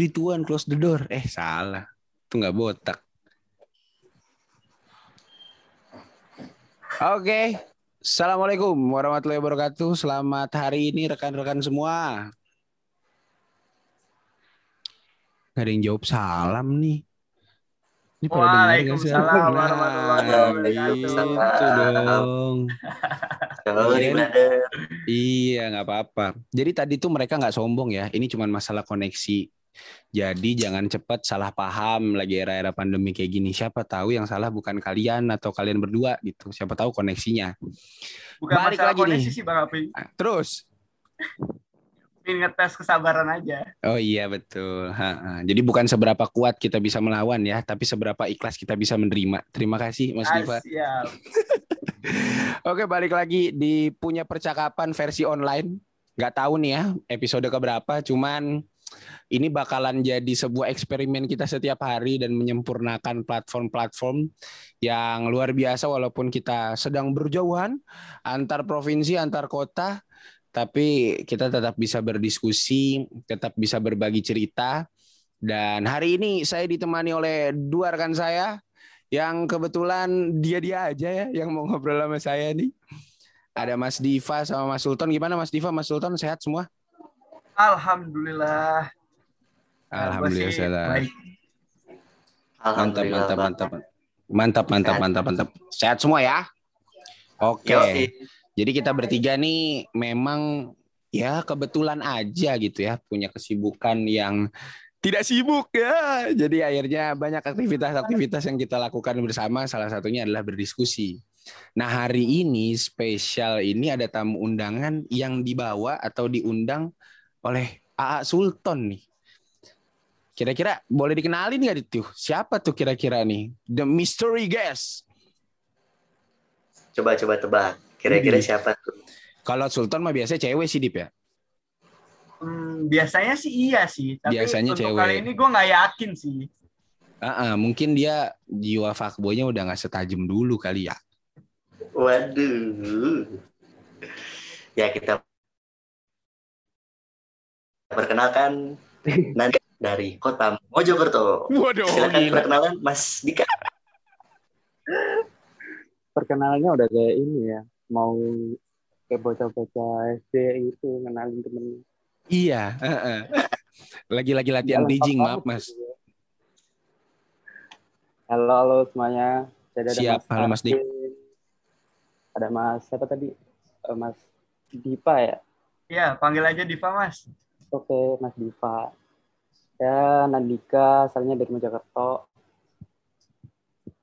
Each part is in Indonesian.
three, two, one, close the door. Eh salah, itu nggak botak. Oke, assalamualaikum warahmatullahi wabarakatuh. Selamat hari ini rekan-rekan semua. Gak ada yang jawab salam nih. Ini pada dengar nggak sih? Waalaikumsalam Nah, warahmatullahi wabarakatuh. gitu dong. Iya. brother. Iya, nggak apa-apa. Jadi tadi tuh mereka nggak sombong ya. Ini cuma masalah koneksi. Jadi jangan cepat salah paham lagi era-era pandemi kayak gini. Siapa tahu yang salah bukan kalian atau kalian berdua gitu. Siapa tahu koneksinya. Bukan Balik masalah lagi koneksi nih. sih Bang Aping. Ah, Terus. Ingin ngetes kesabaran aja. Oh iya betul. Ha-ha. Jadi bukan seberapa kuat kita bisa melawan ya, tapi seberapa ikhlas kita bisa menerima. Terima kasih Mas Ah, Diva. Oke, balik lagi di punya percakapan versi online. Nggak tahu nih ya episode keberapa, cuman ini bakalan jadi sebuah eksperimen kita setiap hari dan menyempurnakan platform-platform yang luar biasa walaupun kita sedang berjauhan antar provinsi, antar kota, tapi kita tetap bisa berdiskusi, tetap bisa berbagi cerita. Dan hari ini saya ditemani oleh dua rekan saya yang kebetulan dia-dia aja ya yang mau ngobrol sama saya nih. Ada Mas Diva sama Mas Sultan. Gimana Mas Diva, Mas Sultan sehat semua? Alhamdulillah. Alhamdulillah baik. Mantap, Alhamdulillah, mantap, mantap. Mantap, mantap, Sehat. mantap, mantap. Sehat semua ya? Oke. Yoi. Jadi kita bertiga nih memang ya kebetulan aja gitu ya punya kesibukan yang tidak sibuk ya. Jadi akhirnya banyak aktivitas-aktivitas yang kita lakukan bersama. Salah satunya adalah berdiskusi. Nah hari ini spesial ini ada tamu undangan yang dibawa atau diundang oleh AA Sultan nih. Kira-kira boleh dikenalin nggak itu? Siapa tuh kira-kira nih? The mystery guest. Coba coba tebak. Kira-kira Widih. siapa tuh? Kalau Sultan mah biasanya cewek sih Dip ya. Hmm, biasanya sih iya sih. Tapi Biasanya untuk cewek. kali ini gue nggak yakin sih. Ah, ah, mungkin dia jiwa fuckboy-nya udah nggak setajam dulu kali ya. Waduh. Ya kita perkenalkan nanti dari kota Mojokerto. Waduh, Silakan gila. perkenalan Mas Dika. perkenalannya udah kayak ini ya mau kayak bocah-bocah SD itu ngenalin temen Iya. Lagi-lagi latihan Jalan bridging, maaf mas. ya. halo halo semuanya Jadi ada Siap, halo, Mas Dik. Arvin, ada Mas siapa tadi Eh, Mas Dipa ya Iya, panggil aja Diva Mas. Oke Mas Dipa ya Nandika asalnya dari Mojokerto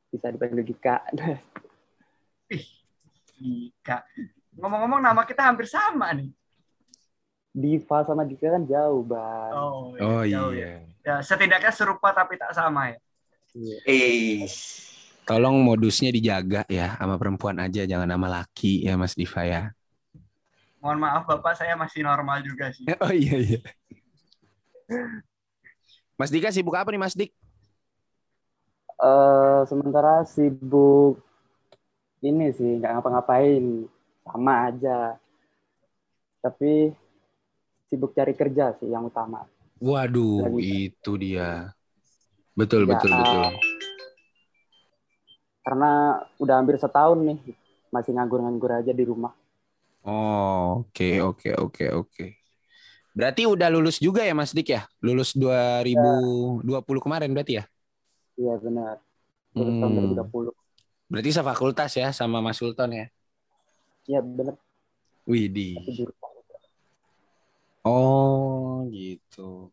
bisa dipanggil Dika Dika. Ngomong-ngomong nama kita hampir sama nih. Diva sama Dika kan jauh bang Oh, Oh jauh iya. Ya, setidaknya serupa tapi tak sama ya. Iya. Eh, Tolong modusnya dijaga ya sama perempuan aja, jangan sama laki ya Mas Diva ya. Mohon maaf Bapak, saya masih normal juga sih. Oh iya iya. Mas Dika sibuk apa nih Mas Dik? Eh, sementara sibuk ini sih nggak ngapa-ngapain sama aja tapi sibuk cari kerja sih yang utama Waduh, Lagi. itu dia. Betul Ya, betul betul. karena udah hampir setahun nih masih nganggur-nganggur aja di rumah Oh, oke oke oke oke. Berarti udah lulus juga ya Mas Dik ya? Lulus 2020 kemarin berarti ya? iya benar Lulus tahun Hmm. 2020 Berarti sefakultas ya sama Mas Sultan ya? iya benar Widih. Oh, gitu.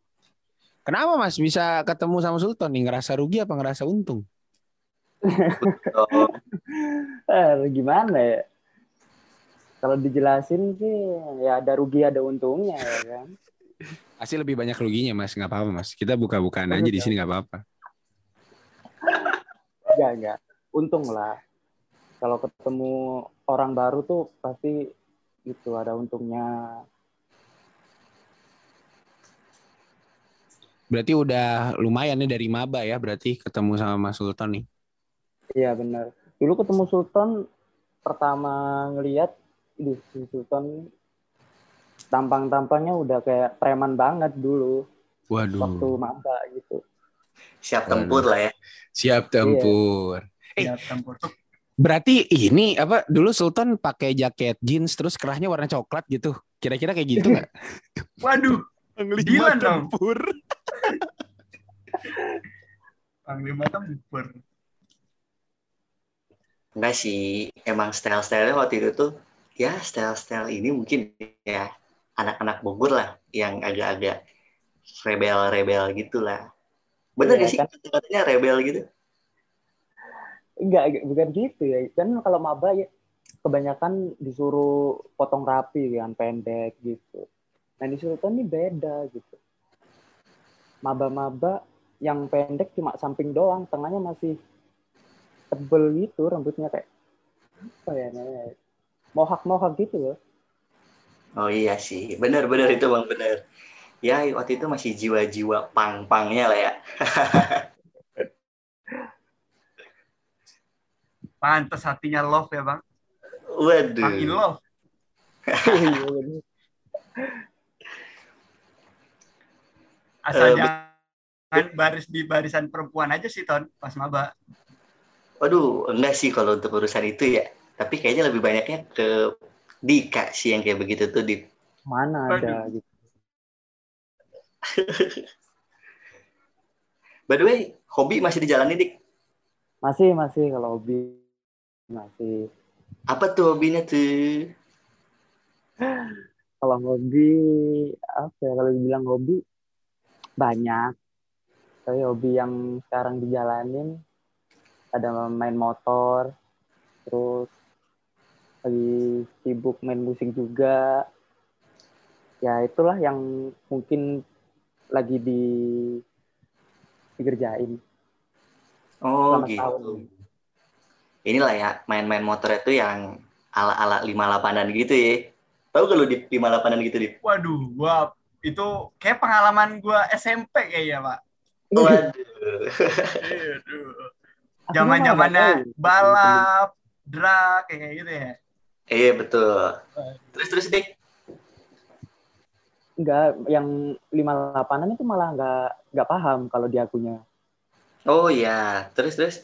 Kenapa Mas bisa ketemu sama Sultan nih? Ngerasa rugi apa ngerasa untung? eh gimana ya kalau dijelasin sih ya ada rugi ada untungnya ya kan Pasti lebih banyak ruginya Mas, nggak apa-apa Mas. Kita buka-bukaan aja di sini nggak apa-apa. enggak enggak untung lah kalau ketemu orang baru tuh pasti itu ada untungnya Berarti udah lumayan nih dari maba ya, berarti ketemu sama Mas Sultan nih. Iya benar. Dulu ketemu Sultan pertama ngelihat di Sultan tampang-tampangnya udah kayak preman banget dulu. waktu Waduh. maba gitu. Siap tempur lah ya. Siap tempur. Eh. Ya, tempur tuh. Berarti ini apa dulu Sultan pakai jaket jeans terus kerahnya warna coklat gitu. Kira-kira kayak gitu nggak? Waduh, Panglima tempur. Panglima tempur. Enggak sih, emang style-style waktu itu tuh ya style-style ini mungkin ya anak-anak Bogor lah yang agak-agak rebel-rebel gitu lah. Bener Iya, gak sih kan? katanya rebel gitu? Enggak, enggak, bukan gitu ya. Kan kalau maba ya kebanyakan disuruh potong rapi kan pendek gitu. Nah di Sultan ini beda gitu. Maba-maba yang pendek cuma samping doang, tengahnya masih tebel gitu, rambutnya kayak apa ya namanya? Mohak-mohak gitu loh. Oh iya sih, bener-bener itu bang bener. Ya waktu itu masih jiwa-jiwa pang-pangnya lah ya. Pantes hatinya love ya bang. Waduh. Pang in love. Asal Eh, jangan baris di barisan perempuan aja sih Ton pas maba. Waduh, enggak sih kalau untuk urusan itu ya. Tapi kayaknya lebih banyaknya ke Dika sih yang kayak begitu tuh di Mana ada gitu. By the way, hobi masih dijalani dik. Masih, masih kalau hobi masih. Apa tuh hobinya tuh? Kalau hobi apa ya kalau dibilang hobi banyak. Tapi hobi yang sekarang dijalanin ada main motor, terus lagi sibuk main musik juga. Ya itulah yang mungkin lagi di dikerjain. Oh Selamat gitu. tahun. Inilah ya main-main motor itu yang ala-ala lima lapanan gitu ya. Tahu kalau di lima lapanan gitu di? Waduh, gua itu kayak pengalaman gua SMP kayaknya pak. Waduh. Zaman zamannya balap, drag kayak gitu ya. Iya betul. Terus terus dik. Enggak, yang lima lapanan itu malah nggak nggak paham kalau di akunya. Oh iya. Terus terus.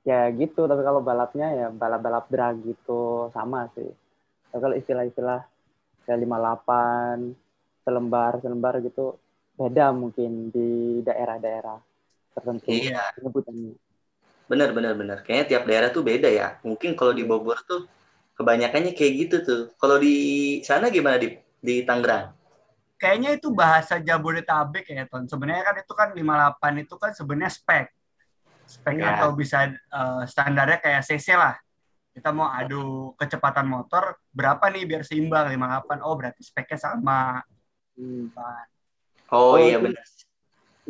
ya gitu tapi kalau balapnya ya balap-balap drag gitu sama sih tapi kalau istilah-istilah kayak 58 selembar selembar gitu beda mungkin di daerah-daerah tertentu Iya. penyebutannya Benar benar benar. Kayaknya tiap daerah tuh beda ya. Mungkin kalau di Bogor tuh kebanyakannya kayak gitu tuh. Kalau di sana gimana di di Tangerang? Kayaknya itu bahasa Jabodetabek ya Ton. Sebenarnya kan itu kan 58 itu kan sebenarnya spek. Spek Iya. atau bisa eh, standarnya kayak CC lah. Kita mau adu kecepatan motor berapa nih biar seimbang 58. Oh berarti speknya sama. hmm. Oh, Oh, iya benar.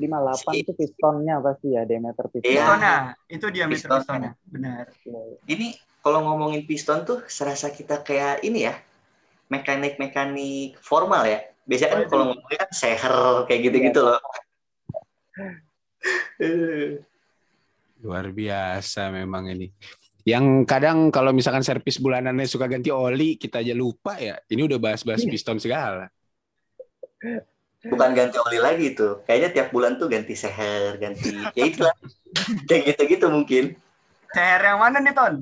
58 itu pistonnya pasti ya diameter piston Iya. Pistonnya, itu diameter Pistonnya. pistonnya. Benar. Ini kalau ngomongin piston tuh serasa kita kayak ini ya. Mekanik-mekanik formal ya. Biasanya kan Oh, kalau ngomongin kan seher kayak gitu-gitu loh. Luar biasa memang ini. Yang kadang kalau misalkan servis bulanannya suka ganti oli, kita aja lupa ya. Ini udah bahas-bahas piston segala. Bukan ganti oli lagi tuh. Kayaknya tiap bulan tuh ganti seher, ganti ya itulah. kayak gitu-gitu mungkin. CR yang mana nih Ton?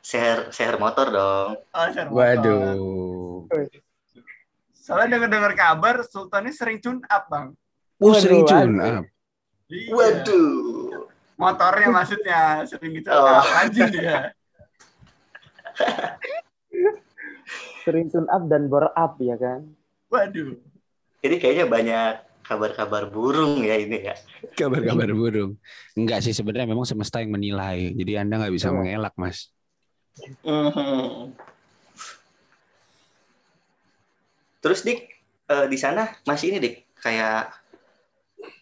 Seher seher motor dong. Oh, CR motor. Waduh. Soalnya dengar-dengar kabar Sultan ini sering tune up bang. Oh, sering tune up. Iya. Waduh. Motornya maksudnya sering gitu. Oh. Rajin dia. sering tune up dan bore up ya kan Waduh. Jadi kayaknya banyak kabar-kabar burung ya ini ya. Kabar-kabar burung. Enggak sih sebenarnya memang semesta yang menilai. Jadi Anda nggak bisa Oh. mengelak, Mas. Mhm. Terus dik eh, di sana masih ini dik kayak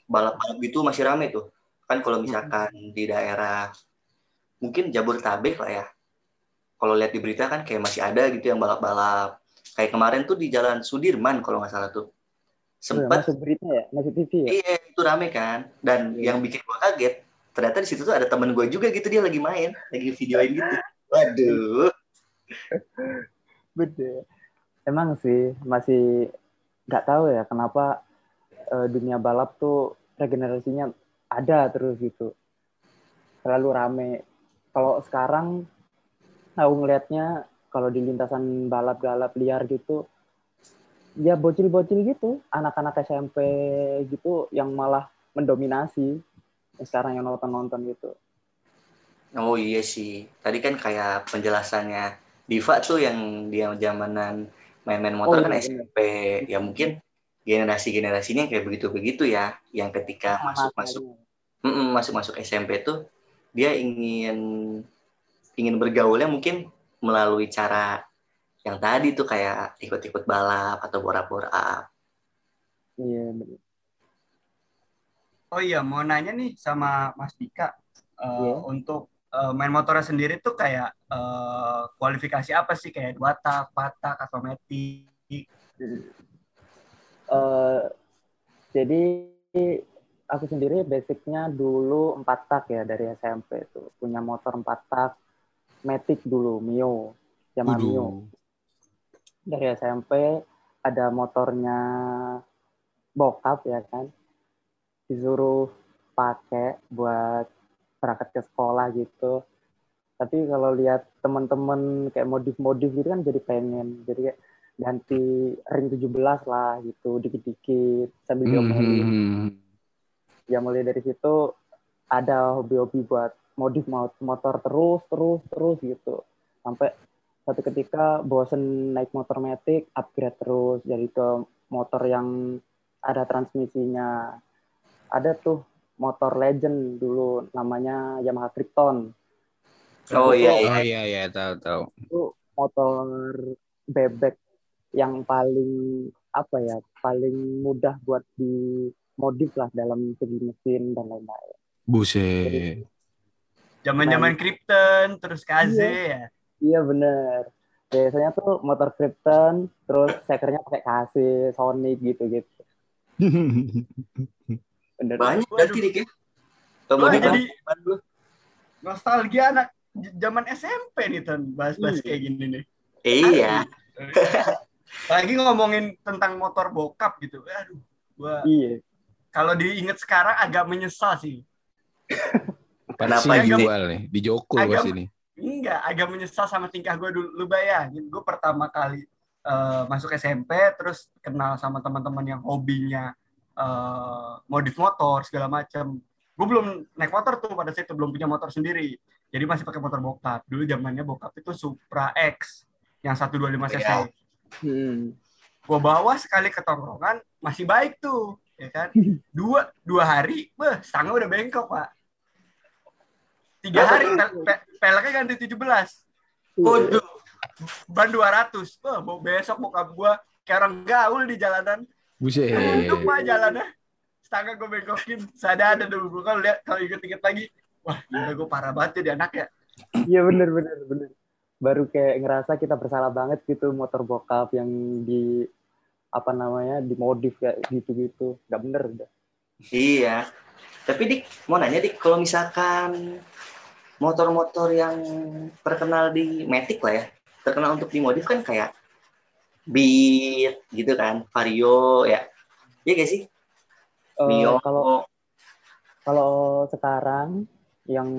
balap-balap gitu masih rame tuh. Kan kalau misalkan di daerah mungkin Jabodetabek lah ya. Kalau lihat di berita kan kayak masih ada gitu yang balap-balap. Kayak kemarin tuh di Jalan Sudirman kalau nggak salah tuh. Oh ya, Sempat masuk berita ya masuk TV ya iya itu rame kan. Dan Iya. yang bikin gua kaget ternyata di situ tuh ada temen gue juga gitu dia lagi main, lagi videoin gitu. Waduh. beda emang sih masih nggak tahu ya kenapa uh, dunia balap tuh regenerasinya ada terus gitu selalu rame kalau sekarang aku ngelihatnya kalau di lintasan balap-balap liar gitu ya bocil-bocil gitu anak-anak SMP gitu yang malah mendominasi sekarang yang nonton-nonton gitu. Oh iya sih tadi kan kayak penjelasannya Diva tuh yang dia zamanan main-main motor oh, kan iya, SMP ya mungkin generasi-generasinya kayak begitu-begitu ya yang ketika masuk-masuk masuk-masuk SMP tuh dia ingin ingin bergaulnya mungkin melalui cara yang tadi tuh kayak ikut-ikut balap atau bora-bora. Iya benar. Oh iya mau nanya nih sama Mas Dika uh, yeah. untuk uh, main motornya sendiri tuh kayak uh, kualifikasi apa sih kayak dua tak, patak atau metik? Uh, jadi aku sendiri basicnya dulu empat tak ya dari SMP tuh punya motor empat tak Matic dulu Mio. Zaman Mio. Dari SMP ada motornya bokap ya kan? Disuruh pakai buat berangkat ke sekolah gitu. Tapi kalau lihat teman-teman kayak modif-modif gitu kan jadi pengen. Jadi kayak ganti ring 17 lah gitu dikit-dikit sambil diomelin. mm -hmm. ya mulai dari situ ada hobi-hobi buat modif motor terus terus terus gitu. Sampai satu ketika bosen naik motor metik upgrade terus. Jadi ke motor yang ada transmisinya. Ada tuh motor legend dulu namanya Yamaha Krypton. Oh iya iya. Oh iya iya tahu tahu. Itu motor bebek yang paling apa ya paling mudah buat di modif lah dalam segi mesin dan lain-lain. Buset Zaman-zaman nah, Krypton, terus KZ iya. ya. Iya bener. Biasanya tuh motor Krypton, terus sekernya pakai KZ, Sonic gitu-gitu. bener. Banyak berarti dik ya. Coba jadi nostalgia anak zaman SMP nih Ton, bahas-bahas iya. kayak gini nih. Iya. Lagi ngomongin tentang motor bokap gitu. Aduh, gua Iya. Kalau diinget sekarang agak menyesal sih. Kenapa dijual nih? Di Joko pas ini. Enggak, agak menyesal sama tingkah gue dulu. Lu bayangin, gue pertama kali uh, masuk SMP, terus kenal sama teman-teman yang hobinya uh, modif motor, segala macam. Gue belum naik motor tuh pada saat itu, belum punya motor sendiri. Jadi masih pakai motor bokap. Dulu zamannya bokap itu Supra X, yang 125 cc. Yeah. Hmm. Gue bawa sekali ke tongkrongan, masih baik tuh. ya kan dua dua hari beh setengah udah bengkok pak tiga hari pe peleknya ganti tujuh belas Waduh. Ban 200. Wah, mau besok bokap gua kayak orang gaul di jalanan. Buset. Untuk pak jalannya. Setengah gue bengkokin. Sadar ada dulu. Kalau lihat kalau inget-inget lagi. Wah, gila gue parah banget ya anak ya. Iya bener, bener, bener. Baru kayak ngerasa kita bersalah banget gitu motor bokap yang di apa namanya dimodif kayak gitu-gitu. Gak bener udah. Iya. Tapi Dik, mau nanya Dik, kalau misalkan motor-motor yang terkenal di Matic lah ya. Terkenal untuk dimodif kan kayak Beat gitu kan Vario ya. Iya gak sih? Uh, Mio. kalau kalau sekarang yang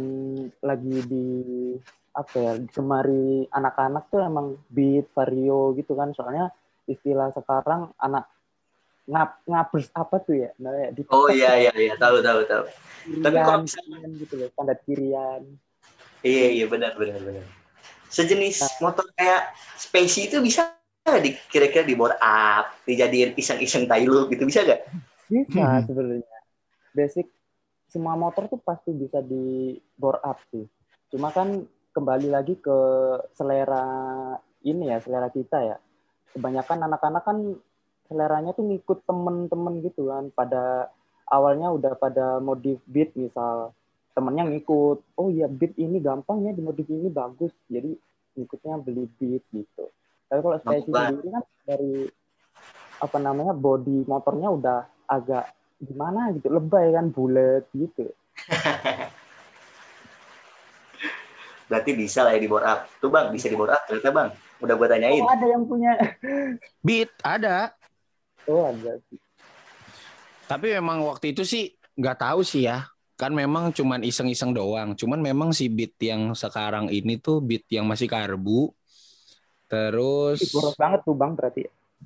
lagi di apa ya kemari anak-anak tuh emang Beat Vario gitu kan. Soalnya istilah sekarang anak ngap ngabers apa tuh ya? Nah, di oh iya iya iya. Tahu tahu tahu. Kirian, tapi kalau misalnya gitu loh standar kirian iya iya benar benar benar. Sejenis nah. motor kayak spacey itu bisa di kira-kira di bore up dijadiin iseng-iseng tailu gitu bisa gak bisa hmm. sebenarnya. Basic semua motor tuh pasti bisa di bore up sih. Cuma kan kembali lagi ke selera ini ya selera kita ya. Kebanyakan anak-anak kan seleranya tuh ngikut temen-temen gitu kan pada awalnya udah pada modif beat misal temennya ngikut oh iya beat ini gampang ya di modif ini bagus jadi ngikutnya beli beat gitu tapi kalau saya sendiri kan dari apa namanya body motornya udah agak gimana gitu lebay kan bulat gitu berarti bisa lah ya di bore up tuh bang bisa di bore up ternyata bang Udah gue tanyain. Oh, ada yang punya. Beat ada. Oh, ada. Tapi memang waktu itu sih nggak tahu sih ya. Kan memang cuman iseng-iseng doang. Cuman memang si beat yang sekarang ini tuh beat yang masih karbu. Terus Ih, boros banget tuh bang berarti.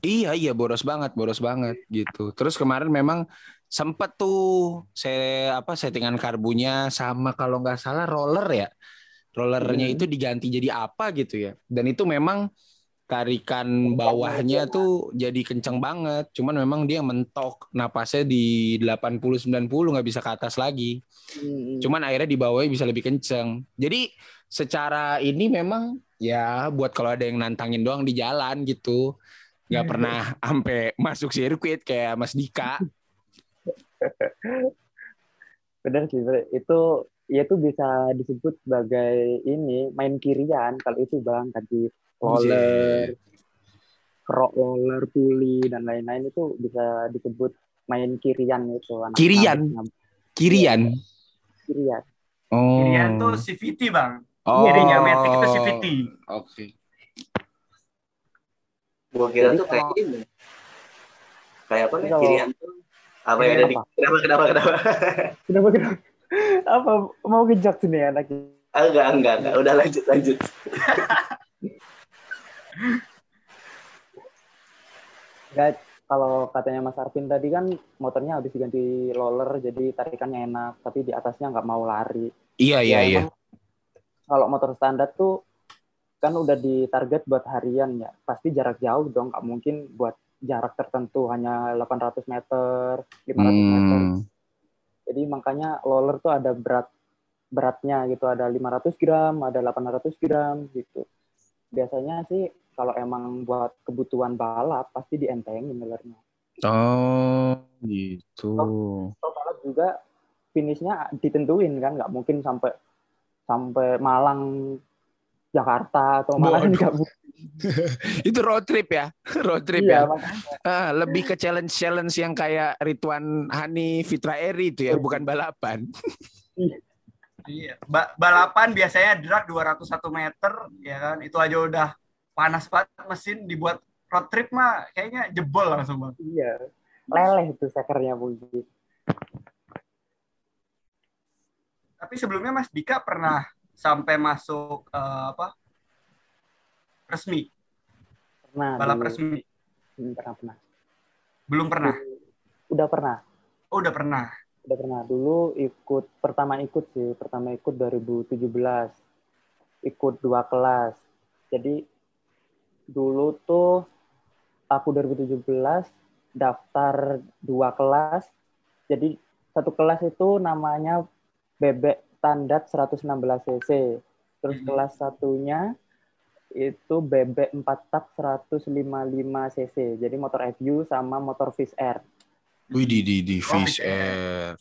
Iya iya boros banget, boros banget gitu. Terus kemarin memang sempet tuh saya apa settingan karbunya sama kalau nggak salah roller ya. Rollernya Hmm. itu diganti jadi apa gitu ya. Dan itu memang tarikan bawahnya tuh jadi kenceng banget. Cuman memang dia mentok napasnya di 80 90 nggak bisa ke atas lagi. Hmm. Cuman akhirnya di bawahnya bisa lebih kenceng. Jadi secara ini memang ya buat kalau ada yang nantangin doang di jalan gitu. Nggak pernah sampai masuk sirkuit kayak Mas Dika. Bener sih, itu ya itu bisa disebut sebagai ini main kirian kalau itu bang tadi roller, kerok roller, puli dan lain-lain itu bisa disebut main kirian itu. anak- Kirian? anak- Kirian. Kirian. Oh. Kirian tuh CVT bang. Oh. Kirinya Matic itu CVT. Oke. Gue kira Jadi tuh kayak ini. Kayak apa nih? Kirian tuh. Apa yang ada di... Apa? Kenapa, kenapa, kenapa? Kenapa kenapa? Apa mau ngejok sini anaknya? Enggak, enggak, enggak. Udah lanjut, lanjut. Enggak, kalau katanya Mas Arvin tadi kan motornya habis diganti roller jadi tarikannya enak, tapi di atasnya nggak mau lari. Iya iya Ya, iya. Kalau motor standar tuh kan udah ditarget buat harian ya, pasti jarak jauh dong, nggak mungkin buat jarak tertentu hanya 800 meter, 500 meter. Hmm. Jadi makanya roller tuh ada berat beratnya gitu, ada 500 gram, ada 800 gram gitu. Biasanya sih kalau emang buat kebutuhan balap pasti dientengin rollernya. Oh, gitu. Kalau balap juga finishnya ditentuin kan, nggak mungkin sampai sampai Malang Jakarta atau Malang nggak mungkin. Itu road trip ya, road trip ya. Iya, makanya. Ah, lebih ke challenge challenge yang kayak Ridwan Hani Fitra Eri itu ya, bukan balapan. Iya. Ba- balapan biasanya drag 201 meter, ya kan? Itu aja udah panas banget mesin dibuat road trip mah kayaknya jebol langsung bang. Iya. Leleh itu sekernya mungkin. Tapi sebelumnya Mas Dika pernah sampai masuk eh, apa resmi Pernah. balap dulu. resmi Hmm, Pernah, pernah. belum pernah Udah pernah. oh udah pernah Udah pernah. Dulu ikut, pertama ikut sih. Pertama ikut 2017. Ikut dua kelas. Jadi dulu tuh aku 2017 daftar dua kelas. Jadi satu kelas itu namanya bebek standar 116 cc. Terus Mhm. kelas satunya itu bebek 4 tak 155 cc. Jadi motor FU sama motor Fish Air. Wih di di di Oh, Fish iya. Air.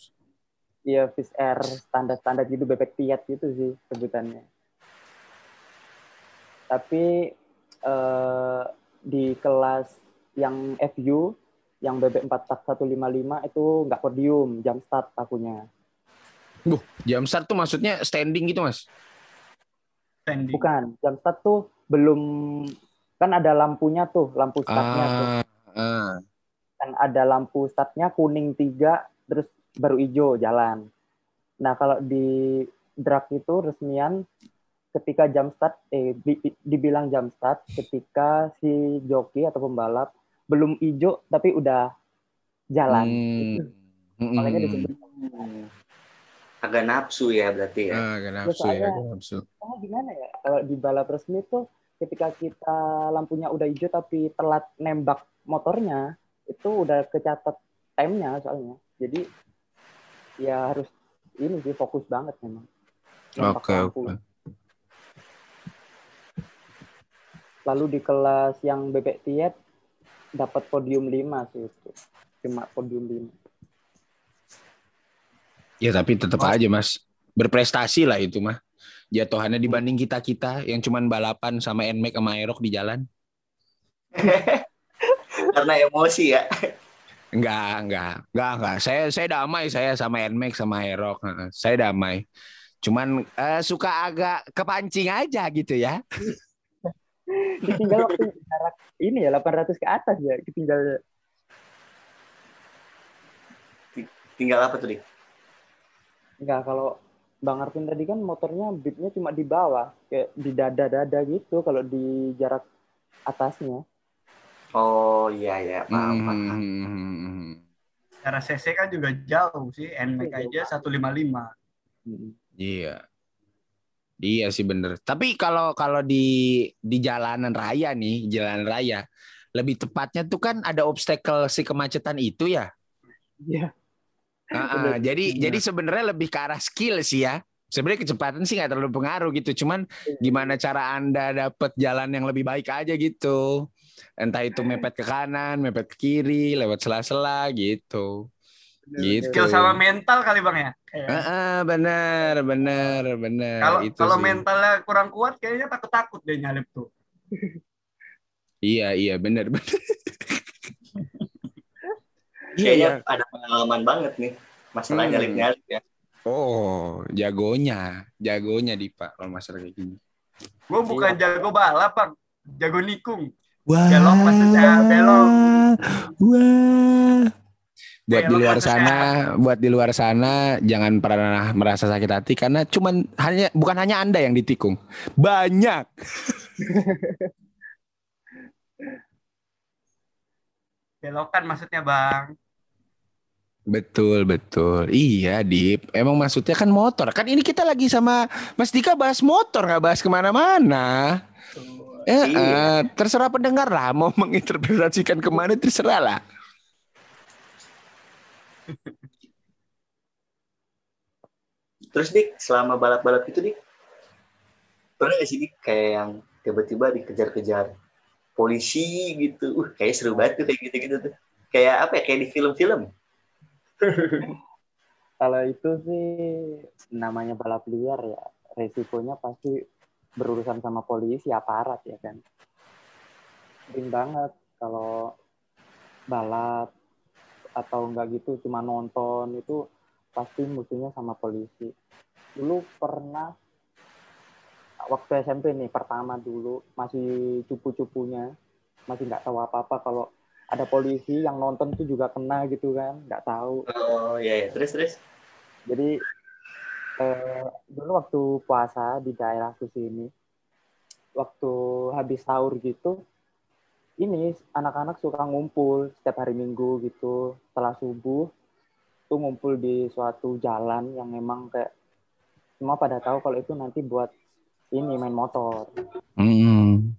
Iya, Fish Air standar-standar gitu, bebek piat gitu sih sebutannya. Tapi eh, di kelas yang FU, yang bebek 4 tak 155 itu nggak podium, jam start akunya. Buh, jam start tuh maksudnya standing gitu mas? standing Bukan, jam start tuh belum, kan ada lampunya tuh, lampu startnya tuh. Ah, ah. Kan ada lampu startnya kuning tiga, terus baru hijau jalan. Nah kalau di drag itu resmian ketika jam start, eh di- di- dibilang jam start ketika si joki atau pembalap belum hijau tapi udah jalan. Hmm. Hmm. makanya disebut. Agak nafsu ya berarti ya. Ah, agak nafsu ya, agak nafsu. Oh, gimana ya? Kalau di balap resmi tuh ketika kita lampunya udah hijau tapi telat nembak motornya itu udah kecatat time-nya soalnya. Jadi ya harus ini sih fokus banget memang. Oke, lampu. oke. Lalu di kelas yang bebek tiet dapat podium 5 sih itu. Cuma podium 5. Ya tapi tetap aja mas, berprestasi lah itu mah. Jatuhannya dibanding kita kita yang cuman balapan sama Nmax sama Aerox di jalan. Karena emosi ya. Enggak, enggak, enggak, enggak. Saya saya damai saya sama Nmax sama Aerox. Heeh, Saya damai. Cuman eh, suka agak kepancing aja gitu ya. ditinggal waktu jarak ini ya 800 ke atas ya ditinggal Tinggal apa tuh, Dik? enggak kalau Bang Arvin tadi kan motornya beatnya cuma di bawah kayak di dada-dada gitu kalau di jarak atasnya Oh, iya iya, paham, paham. Hmm. Cara CC kan juga jauh sih. NMAX aja 155. Mm. Iya. Iya sih bener. Tapi kalau kalau di di jalanan raya nih, jalanan raya, lebih tepatnya tuh kan ada obstacle si kemacetan itu ya. Iya. Ah, Bener. jadi Bener. jadi sebenarnya lebih ke arah skill sih ya. Sebenarnya kecepatan sih nggak terlalu pengaruh gitu. Cuman gimana cara anda dapet jalan yang lebih baik aja gitu. Entah itu mepet ke kanan, mepet ke kiri, lewat sela-sela gitu. Gitu. Skill sama mental kali bang ya. Kayak- Ah, ah, bener, bener, bener. Kalau Itu kalau sih. mentalnya kurang kuat kayaknya takut-takut deh nyalip tuh. Iya, iya, bener, bener. Iya, Kayaknya iya. ada pengalaman banget nih. Masalah Hmm. nyalip-nyalip ya. Oh, jagonya, jagonya Dipa kalau masalah kayak gini. Gue bukan jago balap bang, jago nikung. Wah. Belok maksudnya, belok. Wah. Buat di Belok luar sana, buat di luar sana jangan pernah merasa sakit hati karena cuman hanya bukan hanya Anda yang ditikung. Banyak. Belokan maksudnya bang. Betul, betul. Iya, Dip. Emang maksudnya kan motor. Kan ini kita lagi sama Mas Dika bahas motor, nggak bahas ke mana-mana. Eh, Iya. eh, terserah pendengar lah. Mau menginterpretasikan ke mana, terserah lah. Terus Dik, selama balap-balap itu Dik, pernah gak sih Dik kayak yang tiba-tiba dikejar-kejar polisi gitu? Uh, kayak seru banget tuh kayak gitu-gitu tuh. Kayak apa ya? Kayak di film-film. Kalau itu sih namanya balap liar ya, resikonya pasti berurusan sama polisi, aparat ya kan. Sering banget kalau balap atau enggak gitu cuma nonton itu pasti musuhnya sama polisi. Dulu pernah waktu SMP nih pertama dulu masih cupu-cupunya masih nggak tahu apa-apa kalau ada polisi yang nonton tuh juga kena gitu kan nggak tahu Oh iya, iya. terus terus. jadi eh, dulu waktu puasa di daerahku sini, waktu habis sahur gitu, ini anak-anak suka ngumpul setiap hari Minggu gitu, setelah subuh, tuh ngumpul di suatu jalan yang memang kayak semua pada tahu kalau itu nanti buat ini main motor. Hmm.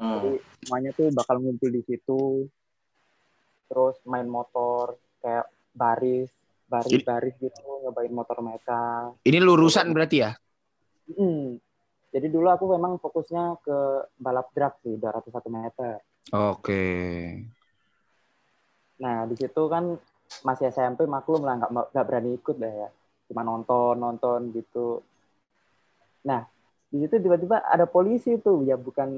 Hmm. Semuanya tuh bakal ngumpul di situ, terus main motor kayak baris, baris-baris gitu, nyobain motor mereka. Ini lurusan berarti ya? Hmm. Jadi dulu aku memang fokusnya ke balap drag sih, 201 meter. Oke. Nah, di situ kan masih SMP maklum lah, nggak nggak berani ikut lah ya. Cuma nonton, nonton gitu. Nah, di situ tiba-tiba ada polisi tuh, ya bukan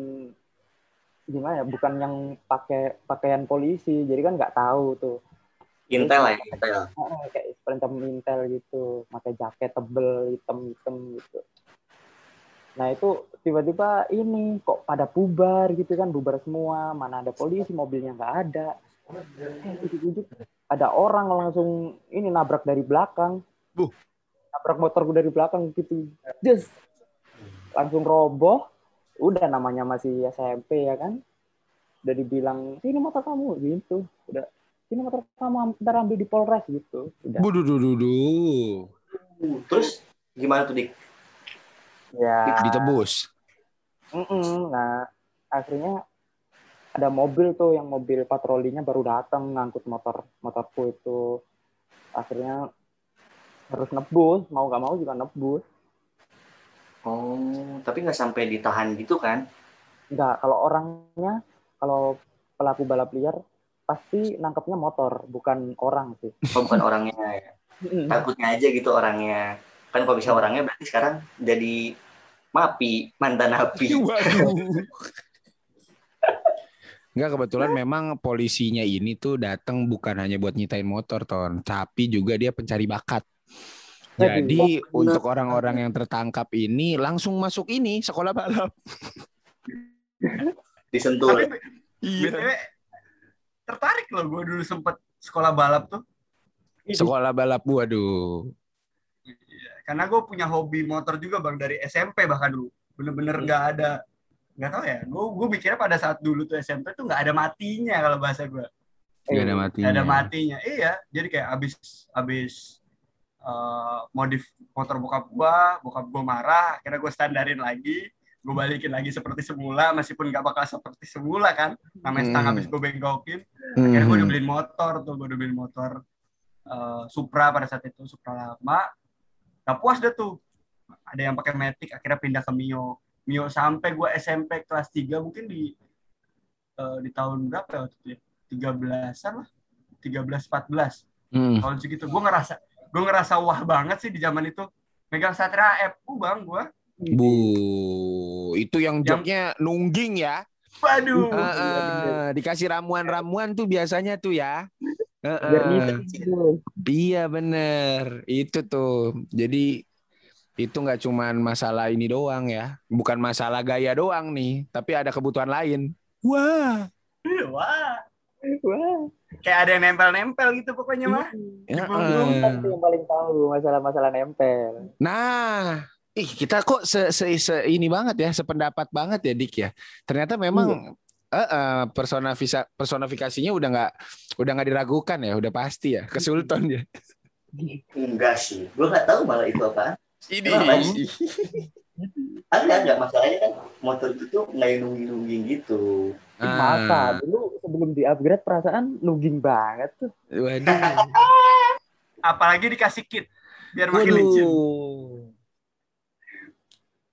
gimana ya, bukan yang pakai pakaian polisi, jadi kan nggak tahu tuh. Intel lah ya, Intel. Kayak semacam intel gitu, pakai jaket tebel hitam-hitam gitu. Nah itu tiba-tiba ini kok pada bubar gitu kan, bubar semua, mana ada polisi, mobilnya nggak ada. Eh, ujuk-ujuk ada orang langsung ini nabrak dari belakang. Buh. Nabrak motorku dari belakang gitu. Just langsung roboh. Udah namanya masih SMP ya kan. Udah dibilang, sini motor kamu gitu. Udah sini motor kamu ntar ambil di Polres gitu. Udah. Buduh, duh, duh, duh. Terus gimana tuh Dik? Ya. Ditebus. Mm-mm. Nah, akhirnya ada mobil tuh yang mobil patrolinya baru datang ngangkut motor motorku itu. Akhirnya harus nebus, mau nggak mau juga nebus. Oh, tapi nggak sampai ditahan gitu kan? Enggak, kalau orangnya, kalau pelaku balap liar pasti nangkepnya motor, bukan orang sih. Oh, bukan orangnya ya. Takutnya aja gitu orangnya. Kan kalau bisa orangnya berarti sekarang jadi mapi, mantan api. Waduh. Enggak kebetulan memang polisinya ini tuh datang bukan hanya buat nyitain motor ton, tapi juga dia pencari bakat. Jadi Oh, untuk orang-orang yang tertangkap ini langsung masuk ini sekolah balap. Disentul. Tapi BTW tertarik loh gue dulu sempet sekolah balap tuh. Sekolah balap waduh. Iya, Karena gue punya hobi motor juga bang dari SMP bahkan dulu. Bener-bener nggak ada nggak tahu ya. Gue gue mikirnya pada saat dulu tuh SMP tuh nggak ada matinya kalau bahasa gue. Gak ada matinya. Nggak ada matinya. Iya. Jadi kayak abis abis eh, modif motor bokap gue, bokap gue marah. Akhirnya gue standarin lagi. Gue balikin lagi seperti semula, meskipun nggak bakal seperti semula kan. Namanya stang Hmm. habis gue bengkokin. Akhirnya gue udah beliin motor tuh, gue udah beliin motor eh, Supra pada saat itu, Supra lama. Gak puas deh tuh. Ada yang pakai Matic, akhirnya pindah ke Mio. Mio sampai gue SMP kelas 3 mungkin di eh, di tahun berapa ya waktu itu ya? 13-an lah. 13 14 Hmm. tahun segitu. Gue ngerasa gue ngerasa wah banget sih di zaman itu. Megang Satria FU bang gue. Bu, itu yang Yang- joknya nungging ya. Waduh. Heeh, dikasih ramuan-ramuan tuh biasanya tuh ya. Nitip gitu. Iya bener, itu tuh. Jadi itu nggak cuman masalah ini doang ya, bukan masalah gaya doang nih, tapi ada kebutuhan lain. Wah, Wah. Wah, Kayak ada yang nempel-nempel gitu pokoknya mah. ya, tuh yang paling tahu masalah-masalah nempel. Nah, ih kita kok se, se- se- ini banget ya, sependapat banget ya Dik ya. Ternyata memang eh, eh, personafisa- personifikasinya udah nggak udah nggak diragukan ya, udah pasti ya, ke Sultan ya. Enggak sih. Gue nggak tahu malah itu apa. Ini. Ada nggak masalahnya kan motor itu tuh nggak nungging-nungging gitu. Ih, Masa Ah, dulu sebelum di upgrade perasaan nugging banget tuh. waduh. Apalagi dikasih kit biar makin licin. Waduh.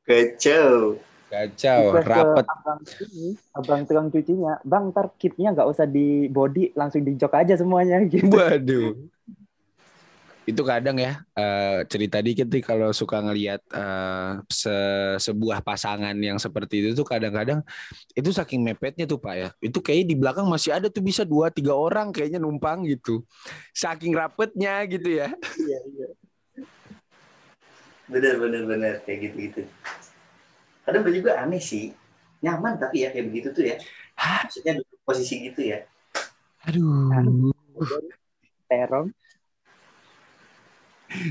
Kacau. Kacau, Request rapet. abang ini, abang tukang cucinya, bang ntar kitnya nggak usah di body, langsung di jok aja semuanya gitu. Waduh. Itu kadang ya eh, cerita dikit nih kalau suka ngelihat eh, se- sebuah pasangan yang seperti itu tuh kadang-kadang itu saking mepetnya tuh pak ya. Itu kayaknya di belakang masih ada tuh bisa dua tiga orang kayaknya numpang gitu. Saking rapetnya gitu ya. Iya, iya. Bener bener bener kayak gitu gitu. Kadang gue juga aneh sih. Nyaman tapi ya kayak begitu tuh ya. Maksudnya duduk posisi gitu ya. Aduh. Terong.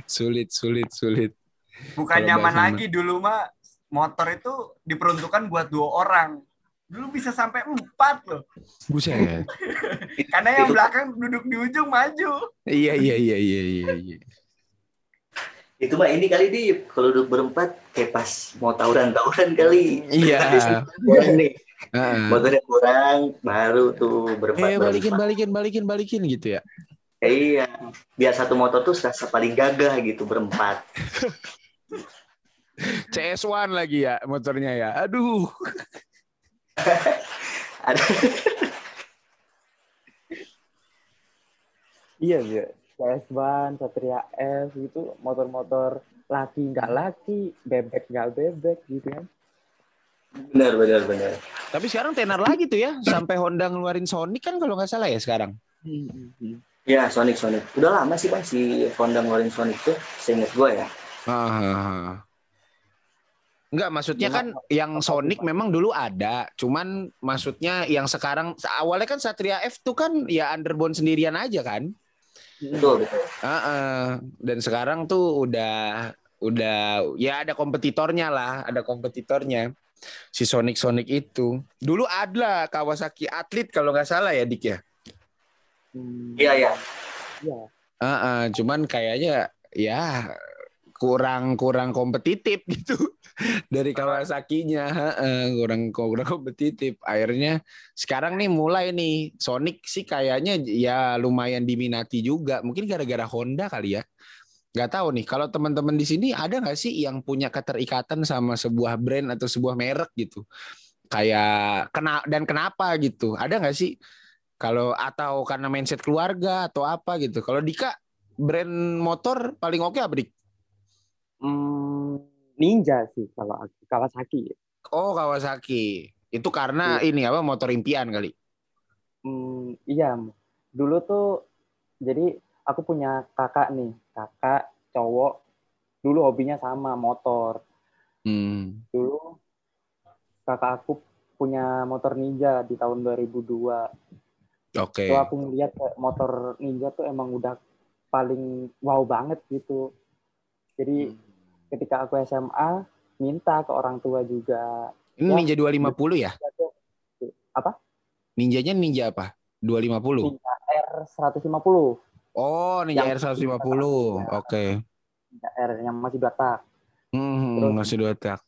Sulit sulit sulit. Bukan Kalau nyaman lagi dulu mah motor itu diperuntukkan buat dua orang. Dulu bisa sampai empat loh. Buset. Karena yang belakang duduk di ujung maju. iya iya iya iya iya. Itu mah ini kali di kalau duduk berempat kayak pas mau tawuran-tawuran kali. Iya. Kurang nih. Motornya kurang, baru tuh berempat. Eh balikin berempat. balikin balikin balikin gitu ya. Iya. Biar satu motor tuh serasa paling gagah gitu berempat. CS1 lagi ya motornya ya. Aduh. Iya, iya. CS Ban, Satria F gitu, motor-motor laki nggak laki, bebek nggak bebek gitu kan. benar benar benar. Tapi sekarang tenar lagi tuh ya. Sampai Honda ngeluarin Sonic kan kalau nggak salah ya sekarang. Ya Sonic Sonic. Udah lama sih bang si Honda ngeluarin Sonic tuh. Seinget gue ya. Ah. Enggak, maksudnya kan yang Sonic memang dulu ada, cuman maksudnya yang sekarang awalnya kan Satria F tuh kan ya underbone sendirian aja kan. Betul betul. Heeh. Dan sekarang tuh udah udah ya ada kompetitornya lah, ada kompetitornya. Si Sonic Sonic itu. Dulu ada Kawasaki Atlet kalau nggak salah ya Dik ya. Iya iya. iya. Heeh, cuman kayaknya ya kurang kurang kompetitif gitu dari Kawasaki-nya, kurang kurang kompetitif. Akhirnya sekarang nih mulai nih Sonic sih kayaknya ya lumayan diminati juga. Mungkin gara-gara Honda kali ya. Nggak tahu nih. Kalau teman-teman di sini ada nggak sih yang punya keterikatan sama sebuah brand atau sebuah merek gitu? Kayak kena dan kenapa gitu? Ada nggak sih? Kalau atau karena mindset keluarga atau apa gitu? Kalau Dika brand motor paling oke apa dik? Hmm, ninja sih kalau aku. Kawasaki. Oh Kawasaki. Itu karena ini apa motor impian kali. Hmm, iya. Dulu tuh jadi aku punya kakak nih, kakak cowok. Dulu hobinya sama motor. Hmm. Dulu kakak aku punya motor Ninja di tahun 2002. Oke. Itu aku ngeliat motor Ninja tuh emang udah paling wow banget gitu. Jadi ketika aku SMA minta ke orang tua juga. Ini Ya. Ninja 250 ya? Apa? Ninjanya Ninja apa? 250. Ninja R150. Oh, Ninja Yang- R150. Oke. Ninja R yang masih dua tak. Hmm, Terus- masih dua tak.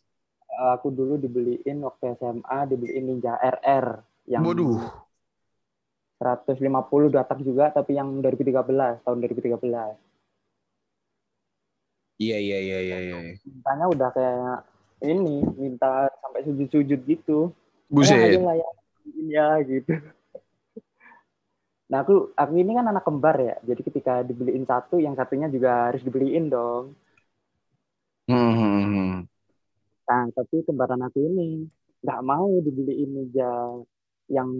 Aku dulu dibeliin waktu SMA dibeliin Ninja RR yang Waduh. 150 dua tak juga tapi yang 2013 tahun 2013. Iya, iya, iya, iya, iya. Mintanya udah kayak ini minta sampai sujud-sujud gitu. Ya, Buset. ya, beliin ya gitu. Nah aku aku ini kan anak kembar ya, jadi ketika dibeliin satu, yang satunya juga harus dibeliin dong. Hmm, hmm, hmm. Nah tapi kembaran aku ini nggak mau dibeliin Ninja yang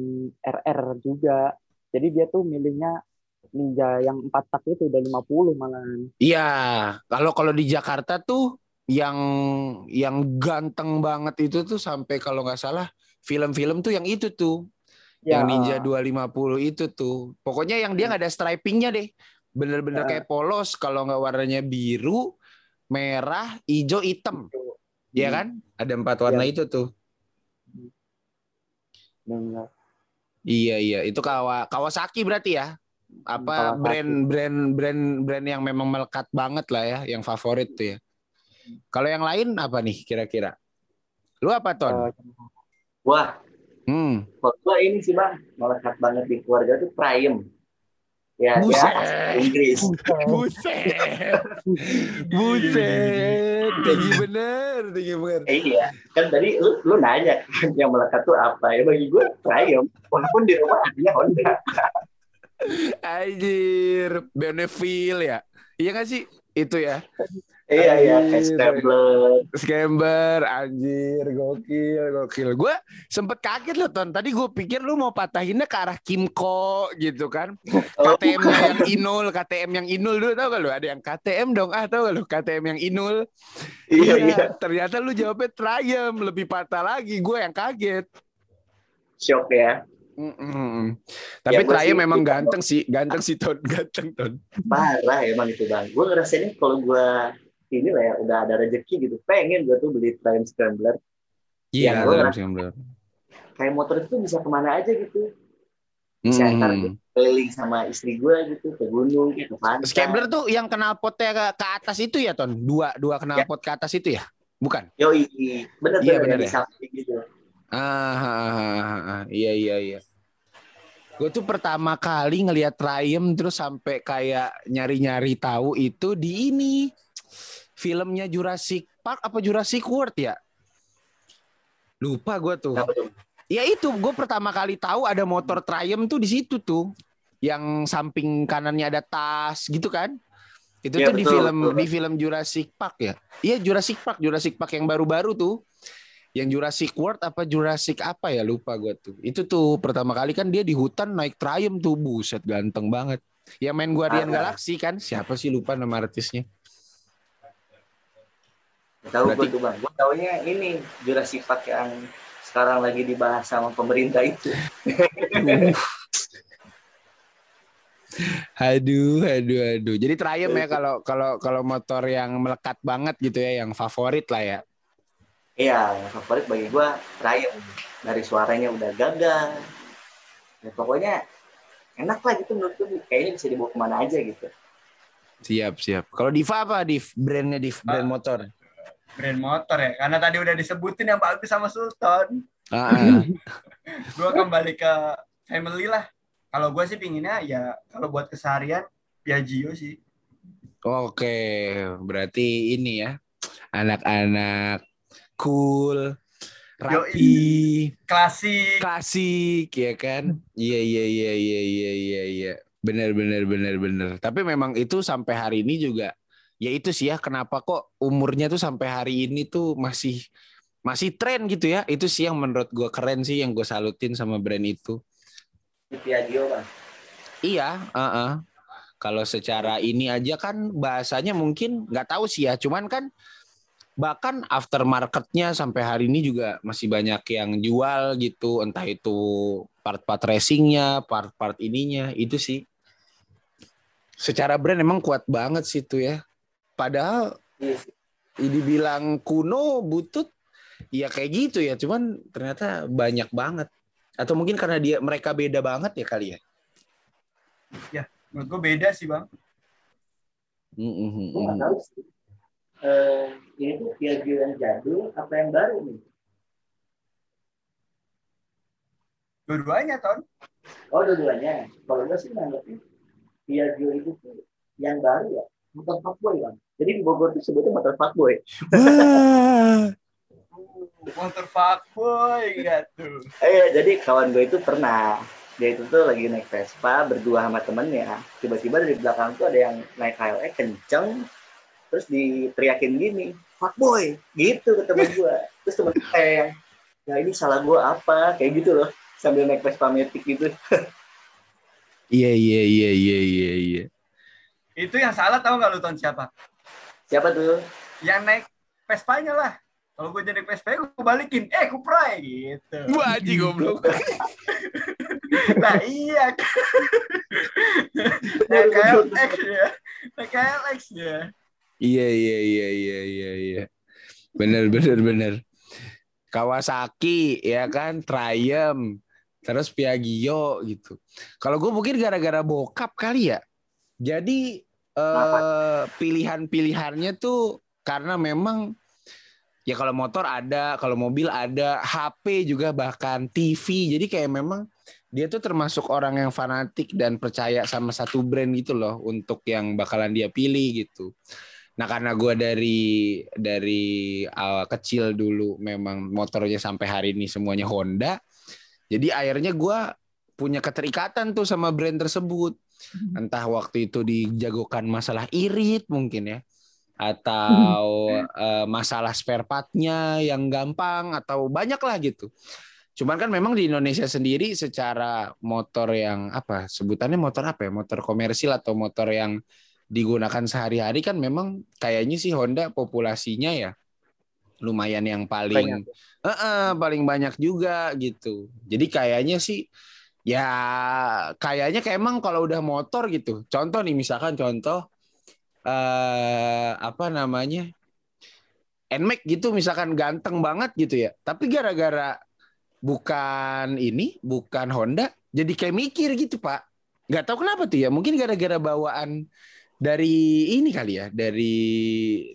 RR juga. Jadi dia tuh milihnya Ninja yang empat tak itu udah 50 malahan. Iya, kalau kalau di Jakarta tuh yang yang ganteng banget itu tuh sampai kalau nggak salah film-film tuh yang itu tuh Ya, yang Ninja 250 itu tuh. Pokoknya yang dia nggak ada stripingnya deh. Bener-bener Ya. kayak polos kalau nggak warnanya biru, merah, hijau, hitam. Iya Hmm. kan? Ada empat warna itu tuh. bener. Iya iya, itu Kawa Kawasaki berarti ya. Apa Kawasaki. brand brand brand brand yang memang melekat banget lah ya, yang favorit tuh ya. Kalau yang lain apa nih kira-kira? Lu apa Ton? Eh, Wah, Hmm. kalau gua ini sih bang, melekat banget di keluarga tuh Priam. Ya, Buset. ya, Inggris. Buset. Buset. Tinggi bener, tinggi bener. Eh, iya, kan tadi lu, lu nanya kan yang melekat tuh apa ya bagi gue Priam. Walaupun di rumah artinya Honda. Anjir, Benefil ya. Iya gak sih? Itu ya. Iya iya. Stabler. Scamber, anjir, gokil, gokil. Gue sempet kaget loh, Ton. Tadi gue pikir lu mau patahinnya ke arah Kimco gitu kan. Oh, KTM-nya yang Inul, KTM yang Inul dulu tau gak lu? Ada yang KTM dong, ah tau gak lu? KTM yang Inul. Iya iya, Ternyata lu jawabnya Triumph, lebih patah lagi. Gue yang kaget. shock ya. Mm-mm. Tapi Ya, gua Triumph sih- memang ganteng sih, ganteng sih Ton, ganteng Ton. Parah emang itu bang. Gue ngerasain kalau gue ini lah ya udah ada rezeki gitu. Pengen gue tuh beli Triumph Scrambler. Iya, Ya, gua Triumph Scrambler. Kayak motor itu bisa ke mana aja gitu. Bisa antar Mm. keliling sama istri gue gitu ke gunung, ke pantai. Scrambler tuh yang knalpotnya ke, ke atas itu ya Ton? Dua dua knalpot ke atas itu ya? Bukan? Yo bener Iya, bener, ya. gitu. Ah, ah, ah, ah, ah. iya iya iya. Gue tuh pertama kali ngelihat Triumph terus sampai kayak nyari-nyari tahu itu di ini filmnya Jurassic Park apa Jurassic World ya? Lupa gue tuh. Ya itu gue pertama kali tahu ada motor Triumph tuh di situ tuh. Yang samping kanannya ada tas gitu kan. Itu Iya, tuh di betul, film betul. di film Jurassic Park ya. Iya Jurassic Park, Jurassic Park yang baru-baru tuh. Yang Jurassic World apa Jurassic apa ya lupa gue tuh. Itu tuh pertama kali kan dia di hutan naik Triumph tuh buset ganteng banget. Yang main Guardian Ah. Galaxy kan siapa sih lupa nama artisnya. Tahu gue tuh bang. Gue taunya ini Jurassic Park yang sekarang lagi dibahas sama pemerintah itu. Aduh, aduh, aduh. Jadi Triumph ya kalau kalau kalau motor yang melekat banget gitu ya, yang favorit lah ya. Iya, yang favorit bagi gue Triumph. Dari suaranya udah gagah. Ya, pokoknya enak lah gitu menurut gue. Kayaknya bisa dibawa ke mana aja gitu. Siap, siap. Kalau Diva apa, Div? Brandnya Div, brand motor. brand motor ya karena tadi udah disebutin yang bagus sama Sultan Ah, ah. gue kembali ke family lah kalau gue sih pinginnya ya kalau buat keseharian Piaggio sih Oke, berarti ini ya. Anak-anak cool, rapi, klasik klasik ya kan? Iya, iya, iya, iya, iya, iya, iya. Benar, benar, benar, benar. Tapi memang itu sampai hari ini juga ya itu sih ya kenapa kok umurnya tuh sampai hari ini tuh masih masih tren gitu ya. Itu sih yang menurut gue keren sih yang gue salutin sama brand itu. Piaggio bang. Iya, uh-uh. kalau secara ini aja kan bahasanya mungkin nggak tahu sih ya, cuman kan bahkan aftermarketnya sampai hari ini juga masih banyak yang jual gitu. Entah itu part-part racingnya part-part ininya itu sih. Secara brand emang kuat banget sih itu ya. Padahal Iya. sih. dibilang kuno butut ya kayak gitu ya. Cuman ternyata banyak banget. Atau mungkin karena dia mereka beda banget ya kali ya? Menurut gue beda sih bang. Mm, mm, Eh, ini tuh Piaggio yang jadul apa yang baru nih? Dua-duanya ton. Oh, dua-duanya. Kalau gue sih nanggapnya Piaggio itu tuh yang baru ya, motor fuckboy bang. Jadi di Bogor tuh sebutnya motor fuckboy. Motor fuckboy gitu. Eh, jadi kawan gue itu pernah dia itu tuh lagi naik Vespa berdua sama temennya. Tiba-tiba dari belakang tuh ada yang naik KLX kenceng, terus diteriakin gini, fuckboy, gitu ke temen gue. Terus temen gue kayak yang, ya ini salah gue apa? Kayak gitu loh, sambil naik Vespa Matic gitu. Iya iya iya iya iya iya. Itu yang salah tahu nggak lu ton siapa? Siapa tuh? Yang naik Vespanya lah. Kalau gue jadi Vespa gue balikin, eh kuprai gitu. Wah, aji goblok. Nah iya. Nah KLX ya. Nah KLX ya. Iya iya iya iya iya iya. Bener bener bener. Kawasaki ya kan, Triumph, terus Piaggio gitu. Kalau gue mungkin gara-gara bokap kali ya. Jadi eh, pilihan-pilihannya tuh karena memang ya kalau motor ada, kalau mobil ada, HP juga bahkan TV. Jadi kayak memang dia tuh termasuk orang yang fanatik dan percaya sama satu brand gitu loh untuk yang bakalan dia pilih gitu. Nah karena gue dari dari awal kecil dulu memang motornya sampai hari ini semuanya Honda, jadi akhirnya gue punya keterikatan tuh sama brand tersebut. Entah waktu itu dijagokan masalah irit mungkin ya, atau eh, masalah spare partnya yang gampang atau banyak lah gitu. Cuman kan memang di Indonesia sendiri secara motor yang apa sebutannya motor apa ya motor komersil atau motor yang digunakan sehari-hari kan memang kayaknya sih Honda populasinya ya lumayan yang paling Eh, eh, paling banyak juga gitu. Jadi kayaknya sih ya kayaknya kayak emang kalau udah motor gitu. Contoh nih misalkan contoh eh apa namanya? Nmax gitu misalkan ganteng banget gitu ya. Tapi gara-gara bukan ini, bukan Honda, jadi kayak mikir gitu, Pak. Nggak tahu kenapa tuh ya. Mungkin gara-gara bawaan dari ini kali ya, dari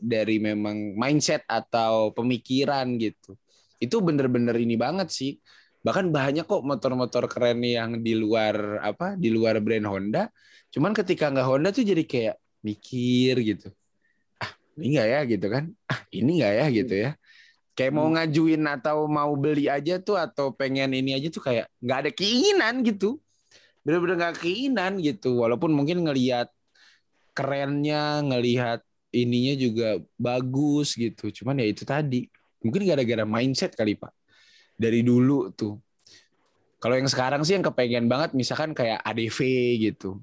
dari memang mindset atau pemikiran gitu. Itu bener-bener ini banget sih. Bahkan banyak kok motor-motor keren yang di luar apa, di luar brand Honda. Cuman ketika nggak Honda tuh jadi kayak mikir gitu. Ah, ini nggak ya gitu kan? Ah, ini nggak ya gitu ya. Kayak mau ngajuin atau mau beli aja tuh atau pengen ini aja tuh kayak nggak ada keinginan gitu. Bener-bener nggak keinginan gitu. Walaupun mungkin ngelihat kerennya, ngelihat ininya juga bagus gitu. Cuman ya itu tadi. Mungkin gara-gara mindset kali Pak. Dari dulu tuh. Kalau yang sekarang sih yang kepengen banget misalkan kayak ADV gitu.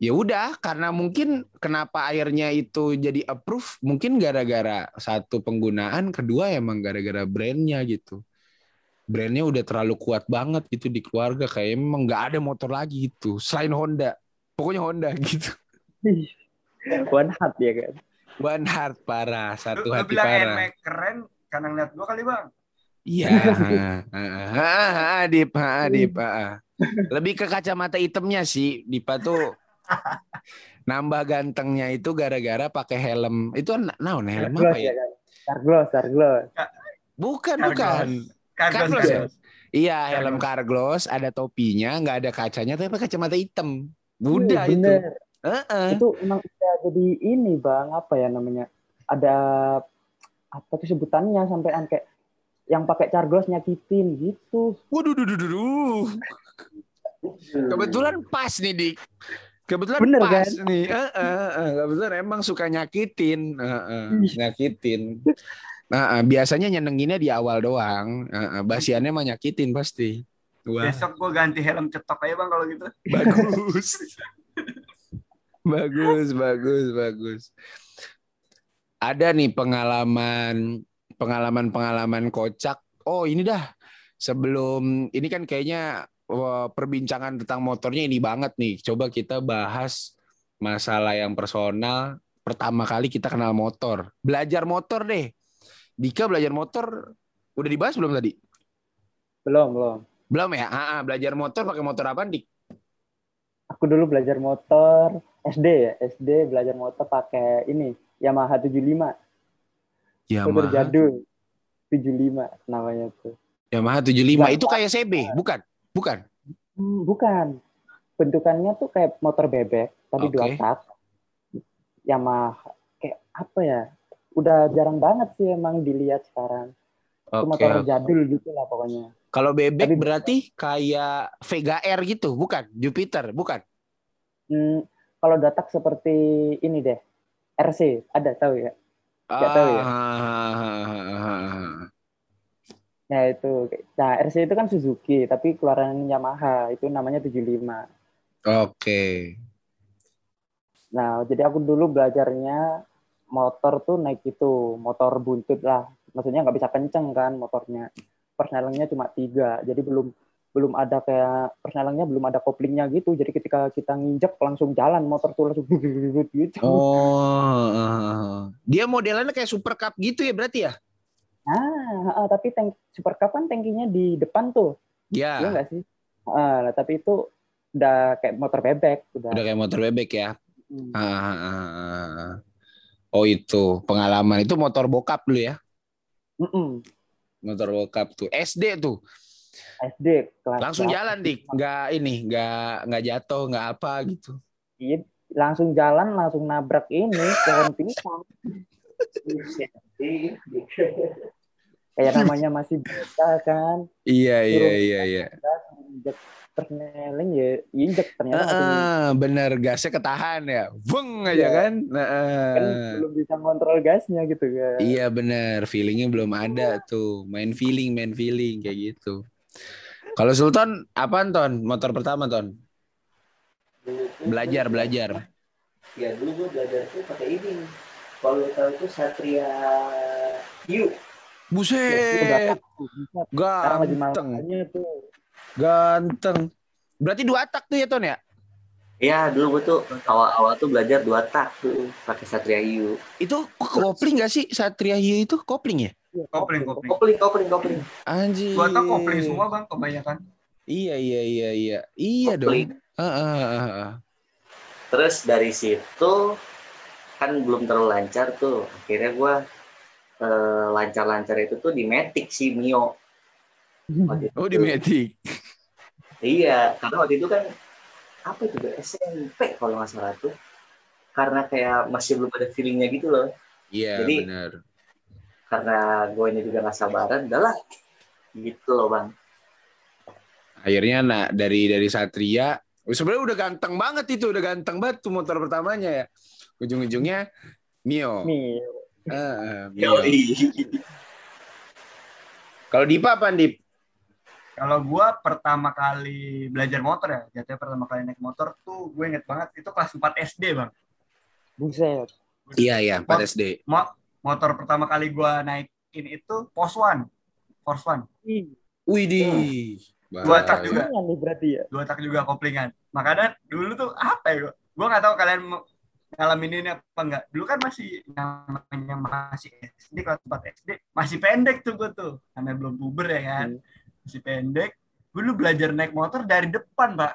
Ya udah karena mungkin kenapa airnya itu jadi approve mungkin gara-gara satu penggunaan, kedua emang gara-gara brandnya gitu. Brandnya udah terlalu kuat banget gitu di keluarga kayak emang nggak ada motor lagi gitu selain Honda. Pokoknya Honda gitu. One heart ya kan. One heart parah, Lu, satu lu hati bilang parah. Nmax keren karena ngeliat gua kali bang. Iya, Adip, Adip, lebih ke kacamata hitamnya sih, Dipa tuh nambah gantengnya itu gara-gara pakai helm. Itu na- naon helm apa Carglass ya? kan. Carglass, Carglass. Bukan, bukan. Carglass ya? Iya, helm. Carglass, ada topinya, nggak ada kacanya, tapi kacamata hitam. Udah Iya, itu. Bener. Heeh. Itu emang udah jadi ini bang, apa ya namanya? Ada apa tuh sebutannya sampai kayak yang pakai Carglass nyakitin gitu. Waduh, duh, duh, duh, duh. Kebetulan pas nih, Dik. Kebetulan Bener, pas kan? nih. Heeh, heeh. Kebetulan emang suka nyakitin. Heeh, nyakitin. Nah, biasanya nyenenginnya di awal doang. Heeh, basiannya mah nyakitin pasti. Wah, Besok gua ganti helm cetok aja bang kalau gitu. bagus. bagus, bagus, bagus. ada nih pengalaman pengalaman-pengalaman kocak. Oh, ini dah. Sebelum ini kan kayaknya perbincangan tentang motornya ini banget nih. Coba kita bahas masalah yang personal. Pertama kali kita kenal motor. Belajar motor deh. Dika belajar motor udah dibahas belum tadi? Belum, belum. Belum ya? Ah, ah, belajar motor pakai motor apa, Dik? Aku dulu belajar motor SD ya, SD belajar motor pakai ini Yamaha 75. Motor Yamaha. jadul. 75 namanya tuh. Yamaha 75 Nggak itu kayak CB, bukan? Bukan. Hmm, bukan. Bentukannya tuh kayak motor bebek, tapi Oke. dua tak. Yamaha kayak apa ya? Udah jarang banget sih emang dilihat sekarang. Itu Oke. motor jadul gitu lah pokoknya. Kalau bebek Tapi- berarti kayak Vega R gitu, bukan? Jupiter, bukan? Hmm, kalau datak seperti ini deh. RC, ada tahu ya? Nggak tahu ya? Ah, Nah itu, nah RC itu kan Suzuki, tapi keluaran Yamaha itu namanya 75. Oke. Nah jadi aku dulu belajarnya motor tuh naik itu, motor buntut lah. Maksudnya nggak bisa kenceng kan motornya. Persnelingnya cuma tiga, jadi belum belum ada kayak persnelingnya belum ada koplingnya gitu. Jadi ketika kita nginjek langsung jalan motor tuh langsung gitu. Oh, ah. dia modelannya kayak Super Cup gitu ya berarti ya? Ah, ah, tapi tank Super Cup kan tankinya di depan tuh, iya Ya, nggak sih? Ah, tapi itu udah kayak motor bebek, udah. udah kayak motor bebek ya. Hmm. Ah, ah, ah, ah. Oh itu pengalaman itu motor bokap dulu ya? Motor bokap tuh SD tuh SD kelas langsung berapa jalan dik, nggak ini, nggak nggak jatuh, nggak apa gitu. Iya, langsung jalan langsung nabrak ini pohon pisang. Kayak namanya masih bocah kan. Iya iya iya iya. Injek persneling ya injek ternyata masih Ah, bener gasnya ketahan ya, bung aja Iya. kan. Nah, kan ah. belum bisa kontrol gasnya gitu kan. Iya bener, feelingnya belum ada tuh. Main feeling, main feeling kayak gitu. Kalau Sultan apa Ton? Motor pertama Ton? Belajar, belajar. Ya dulu gue belajar tuh pakai ini. Kalau tahu tuh Satria Hiu. Udah Buset. Sekarang lagi ganteng, tuh. Ganteng. Berarti dua tak tuh ya Ton ya? Ya dulu gue tuh awal-awal tuh belajar dua tak tuh pakai Satria Hiu. Itu kopling gak sih Satria Hiu itu kopling ya? Iya, Kopling, kopling. Kopling, kopling, kopling. Anjir. Gua tau kopling semua bang kebanyakan. Iya iya iya iya. Iya Kopling. dong. Ah, ah, ah, ah. Terus dari situ kan belum terlalu lancar tuh. Akhirnya gue eh, lancar-lancar itu tuh di Matic si Mio. Waktu Oh itu. di Matic. Iya, karena waktu itu kan apa itu Be? SMP kalau nggak salah tuh. Karena kayak masih belum ada feelingnya gitu loh. Iya Jadi- benar. Karena gue juga nggak sabaran, udahlah. Gitu loh bang. Akhirnya nah dari dari Satria sebenarnya udah ganteng banget itu, udah ganteng banget tuh motor pertamanya ya. Ujung-ujungnya Mio. Ah, ah, Mio. Kalau Dipa apa Dip? Kalau gua pertama kali belajar motor ya, jatuhnya pertama kali naik motor tuh gue inget banget itu kelas 4 SD bang. buset. Iya iya, Mot- 4 SD. Mo- motor pertama kali gua naikin itu Pos One, Force One. Ih, Widih. Dua tak juga. berarti ya. dua tak juga koplingan. Makanya dulu tuh apa ya? Gua, gua nggak tahu kalian mau ngalamin ini apa enggak. Dulu kan masih namanya masih SD kelas 4 SD, masih pendek tuh gua tuh. Namanya belum puber ya kan. Masih pendek. Gue dulu belajar naik motor dari depan, Pak.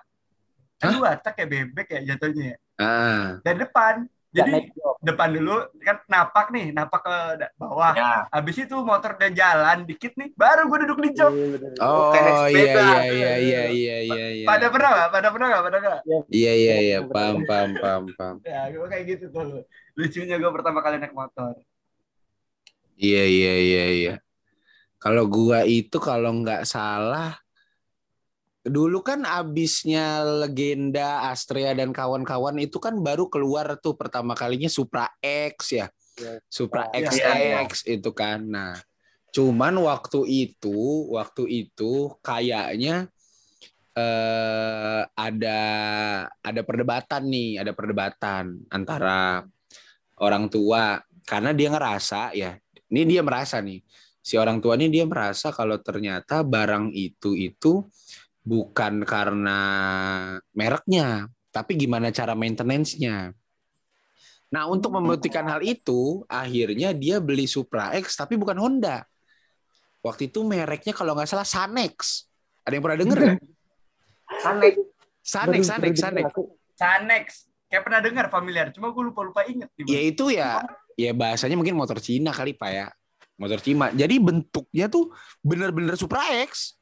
Kan dua tak kayak bebek ya jatuhnya ya. Ah, Dari depan. Jadi depan dulu kan napak nih, napak ke bawah. Ya, Habis itu motor udah jalan dikit nih, baru gue duduk di jok. Iya, oh iya sepeda. iya iya iya iya iya iya. Pada pernah nggak? Pada pernah nggak? Pada nggak? Iya iya iya, paham paham paham paham. Ya, gue kayak gitu tuh. Lucunya gue pertama kali naik motor. Iya iya iya iya. Kalau gua itu kalau nggak salah dulu kan abisnya legenda Astrea dan kawan-kawan itu kan baru keluar tuh pertama kalinya Supra X ya. Iya. Supra Iya, XX itu kan. Nah, cuman waktu itu waktu itu kayaknya eh ada ada perdebatan nih, ada perdebatan antara orang tua karena dia ngerasa ya ini dia merasa nih si orang tua ini dia merasa kalau ternyata barang itu itu bukan karena mereknya tapi gimana cara maintenance-nya nah untuk membuktikan hal itu akhirnya dia beli Supra X tapi bukan Honda waktu itu mereknya kalau nggak salah Sanex ada yang pernah denger nggak? Sanek. Sanex Sanex Sanex Sanex. Kayak pernah dengar familiar, cuma gue lupa-lupa inget. ya itu ya ya bahasanya mungkin motor Cina kali pak ya motor Cina jadi bentuknya tuh bener-bener Supra X.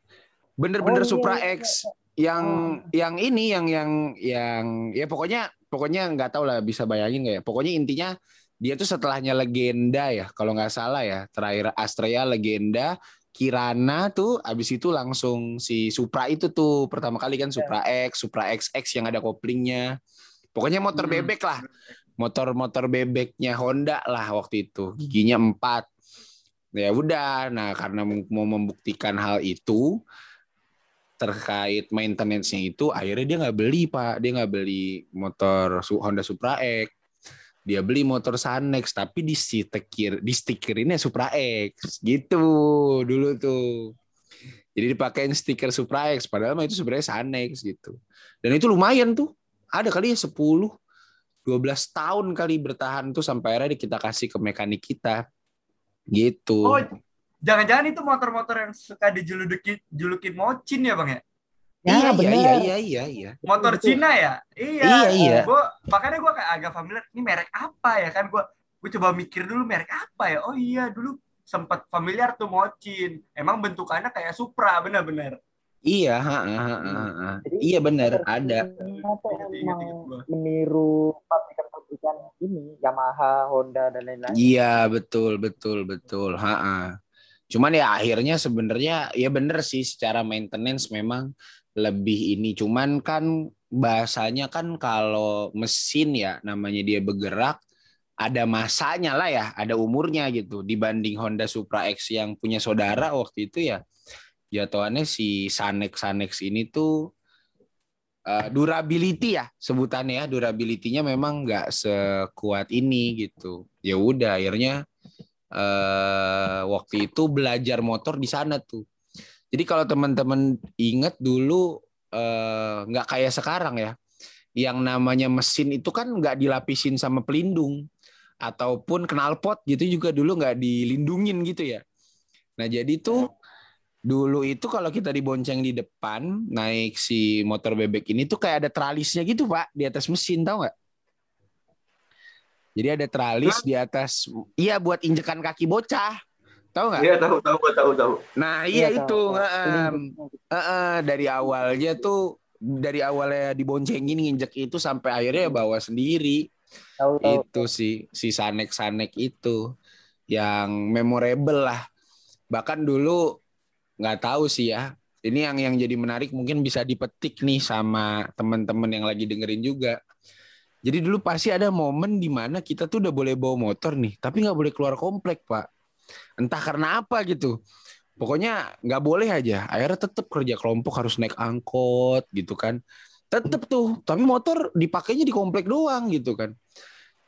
Bener-bener Oh, iya, Supra iya, X yang yang ini yang yang yang ya pokoknya pokoknya nggak tahu lah bisa bayangin nggak ya? Pokoknya intinya dia tuh setelahnya legenda ya kalau nggak salah ya. Terakhir Astrea legenda. Kirana tuh abis itu langsung si Supra itu tuh. Pertama kali kan Supra X Supra XX yang ada koplingnya. Pokoknya motor Hmm. bebek lah. Motor-motor bebeknya Honda lah waktu itu. Giginya empat ya udah nah karena mau membuktikan hal itu terkait maintenance-nya itu akhirnya dia nggak beli pak. Dia nggak beli motor Honda Supra X. Dia beli motor Sanex tapi di stiker di stikerinnya Supra X. Gitu dulu tuh. Jadi dipakein stiker Supra X padahal itu sebenarnya Sanex gitu. Dan itu lumayan tuh. Ada kali ya 10 12 tahun kali bertahan tuh sampai akhirnya kita kasih ke mekanik kita gitu Oh, jangan-jangan itu motor-motor yang suka dijulukin julukin mocin ya bang ya? Ya, iya, bener. iya iya iya iya Motor Betul. Cina ya? Iya. Iya, iya. Gua, makanya gue kayak agak familiar. Ini merek apa ya kan? Gue gue coba mikir dulu merek apa ya? Oh iya dulu sempat familiar tuh mocin. Emang bentukannya kayak Supra bener-bener. iya ha, ha, ha, ha. Jadi, iya bener ada ingat, emang ingat gua. Pabrikan-pabrikan ini Yamaha, Honda dan lain-lain. Iya betul betul betul. Ha Cuman ya akhirnya sebenarnya ya bener sih secara maintenance memang lebih ini. Cuman kan bahasanya kan kalau mesin ya namanya dia bergerak ada masanya lah ya, ada umurnya gitu. Dibanding Honda Supra X yang punya saudara waktu itu ya jatuhannya si Sanex Sanex ini tuh eh, durability ya sebutannya ya. Durability-nya memang nggak sekuat ini gitu. Ya udah akhirnya eh waktu itu belajar motor di sana tuh. Jadi kalau teman-teman ingat dulu eh, nggak kayak sekarang ya yang namanya mesin itu kan nggak dilapisin sama pelindung ataupun knalpot gitu juga dulu nggak dilindungin gitu ya. Nah jadi tuh dulu itu kalau kita dibonceng di depan naik si motor bebek ini tuh kayak ada tralisnya gitu pak di atas mesin tahu nggak? Jadi ada tralis di atas, iya buat injekan kaki bocah, tahu nggak? Iya tahu tahu tahu tahu. Nah iya, Iya, itu tahu, tahu. heeh. Pelindungnya gitu. Heeh, dari awalnya tuh dari awalnya diboncengin nginjek itu sampai akhirnya ya bawa sendiri Tahu tahu. itu sih si sanek sanek itu yang memorable lah bahkan dulu nggak tahu sih ya. Ini yang yang jadi menarik mungkin bisa dipetik nih sama teman-teman yang lagi dengerin juga. Jadi dulu pasti ada momen di mana kita tuh udah boleh bawa motor nih tapi nggak boleh keluar komplek pak. Entah karena apa gitu. Pokoknya nggak boleh aja. Akhirnya tetap kerja kelompok harus naik angkot gitu kan. Tetep tuh tapi motor dipakainya di komplek doang gitu kan.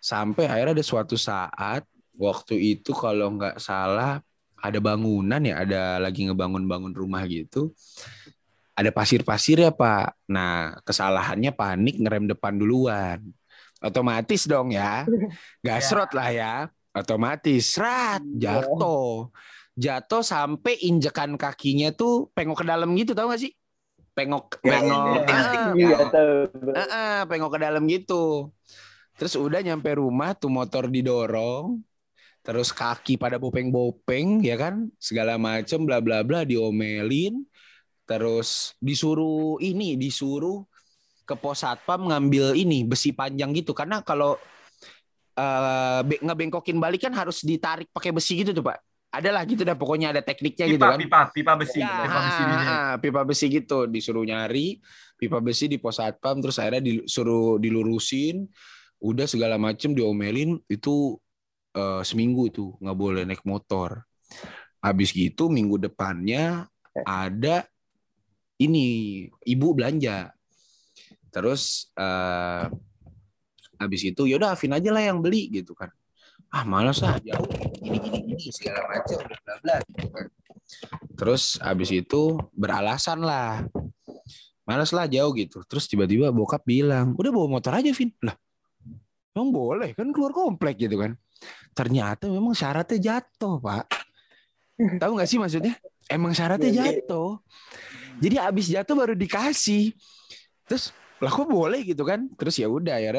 Sampai akhirnya ada suatu saat waktu itu kalau nggak salah ada bangunan ya ada lagi ngebangun-bangun rumah gitu ada pasir-pasir ya pak. Nah kesalahannya panik ngerem depan duluan. Otomatis dong ya gasrot lah ya. Otomatis rat jatuh. Jatuh sampai injekan kakinya tuh pengok ke dalam gitu tau gak sih? Pengok Ya, pengok. iya, ah, Iya tahu. Heeh, pengok ke dalam gitu. Terus udah nyampe rumah tuh motor didorong, terus kaki pada bopeng-bopeng ya kan, segala macem bla bla bla diomelin, terus disuruh ini disuruh ke pos satpam ngambil ini besi panjang gitu. Karena kalau be- ngebengkokin balik kan harus ditarik pakai besi gitu tuh pak. Adalah gitu dah pokoknya ada tekniknya gitu Pipa, kan. pipa, pipa besi. Ya, pipa besi ah, pipa besi gitu. Disuruh nyari pipa besi di pos satpam. Terus akhirnya disuruh dilurusin. Udah segala macem diomelin. Itu eh, seminggu tuh nggak boleh naik motor. Habis gitu minggu depannya ada ini ibu belanja. Terus eh, habis itu yaudah Afin aja lah yang beli gitu kan. Ah malas lah jauh gini gini gini segala macam bla bla gitu kan. Terus abis itu beralasan lah. Malas lah jauh gitu. Terus tiba-tiba bokap bilang udah bawa motor aja Vin. Lah emang boleh kan keluar komplek gitu kan ternyata memang syaratnya jatuh pak. Tahu nggak sih maksudnya? Emang syaratnya Iya, iya. jatuh. Jadi abis jatuh baru dikasih. Terus lah kok boleh gitu kan? Terus ya udah ya,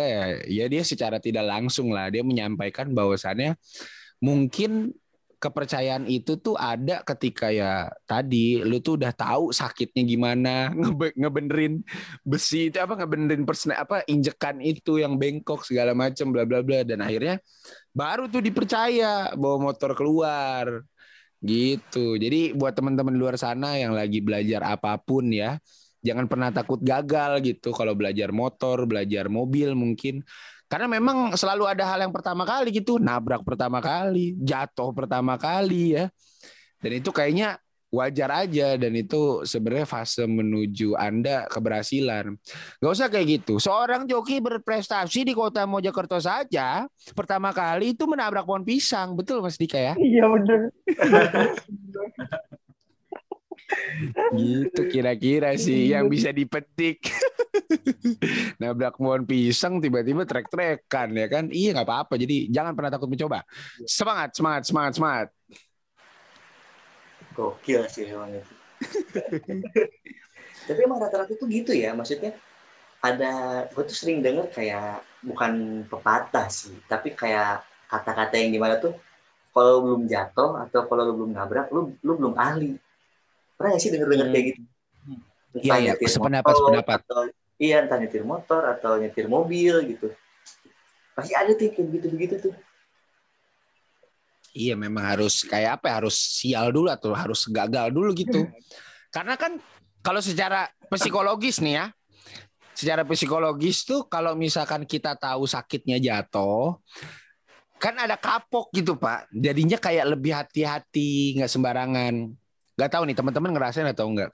ya dia secara tidak langsung lah dia menyampaikan bahwasannya mungkin kepercayaan itu tuh ada ketika ya tadi lu tuh udah tahu sakitnya gimana ngebe- ngebenerin besi itu apa ngebenerin persne apa injekan itu yang bengkok segala macam bla bla bla. Dan akhirnya baru tuh dipercaya bawa motor keluar. Gitu. Jadi buat teman-teman luar sana yang lagi belajar apa pun ya jangan pernah takut gagal gitu kalau belajar motor belajar mobil mungkin. Karena memang selalu ada hal yang pertama kali gitu nabrak pertama kali jatuh pertama kali ya. Dan itu kayaknya wajar aja dan itu sebenarnya fase menuju anda keberhasilan. Gak usah kayak gitu. Seorang joki berprestasi di kota Mojokerto saja pertama kali itu menabrak pohon pisang. Betul mas Dika ya? Iya bener. gitu kira-kira sih yang bisa dipetik. Nabrak pohon pisang tiba-tiba trek-trekan ya kan? Iya nggak apa-apa. Jadi jangan pernah takut mencoba. Semangat semangat semangat semangat Gokil sih emang itu. Tapi emang rata-rata tuh gitu ya, maksudnya ada, gue tuh sering denger kayak bukan pepatah sih, tapi kayak kata-kata yang gimana tuh, kalau belum jatuh atau kalau lu belum nabrak, lu lu belum ahli. Pernah gak sih denger-denger kayak gitu? Entah Iya, iya, sependapat, motor, sependapat. Atau, iya, entah nyetir motor atau nyetir mobil gitu. Pasti ada tuh kayak begitu-begitu tuh. Iya memang harus kayak apa ya, harus sial dulu atau harus gagal dulu gitu. Karena kan kalau secara psikologis nih ya, secara psikologis tuh kalau misalkan kita tahu sakitnya jatuh, kan ada kapok gitu pak. Jadinya kayak lebih hati-hati, nggak sembarangan. Nggak tahu nih teman-teman ngerasain atau enggak.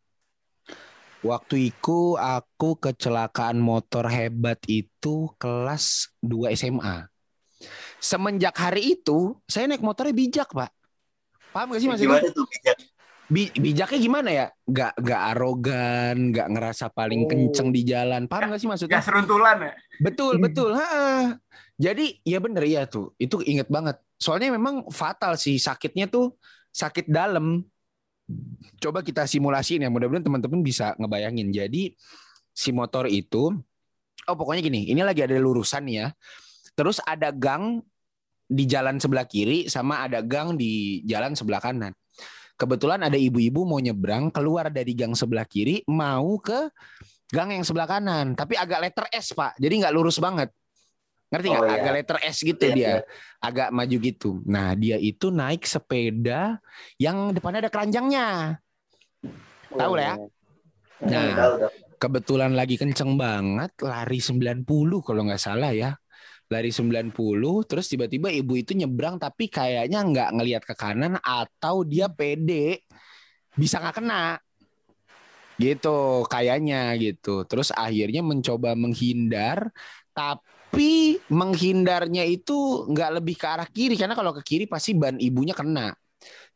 Waktu itu aku kecelakaan motor hebat itu kelas 2 SMA. Semenjak hari itu saya naik motornya bijak pak. Paham gak sih maksudnya? Gimana tuh bijak? Bi- bijaknya gimana ya? Gak, gak arogan, gak ngerasa paling Oh. kenceng di jalan. Paham gak sih maksudnya? Gak seruntulan ya? Betul, betul. Ha. Jadi ya bener ya tuh. Itu inget banget. Soalnya memang fatal sih sakitnya tuh sakit dalam. Coba kita simulasiin ya. Mudah-mudahan teman-teman bisa ngebayangin. Jadi si motor itu, oh pokoknya gini. Ini lagi ada lurusan ya. Terus ada gang di jalan sebelah kiri sama ada gang di jalan sebelah kanan. Kebetulan ada ibu-ibu mau nyebrang keluar dari gang sebelah kiri mau ke gang yang sebelah kanan, tapi agak letter S pak, jadi nggak lurus banget. Ngerti nggak? Oh, iya. Agak letter S gitu Iya, dia, iya. agak maju gitu. Nah dia itu naik sepeda yang depannya ada keranjangnya. Tahu lah ya. Nah, Tahu, tahu. kebetulan lagi kenceng banget, lari 90 kalau nggak salah ya. Lari 90, terus tiba-tiba ibu itu nyebrang tapi kayaknya nggak ngelihat ke kanan atau dia pede bisa nggak kena. Gitu, kayaknya gitu. Terus akhirnya mencoba menghindar, tapi menghindarnya itu nggak lebih ke arah kiri karena kalau ke kiri pasti ban ibunya kena.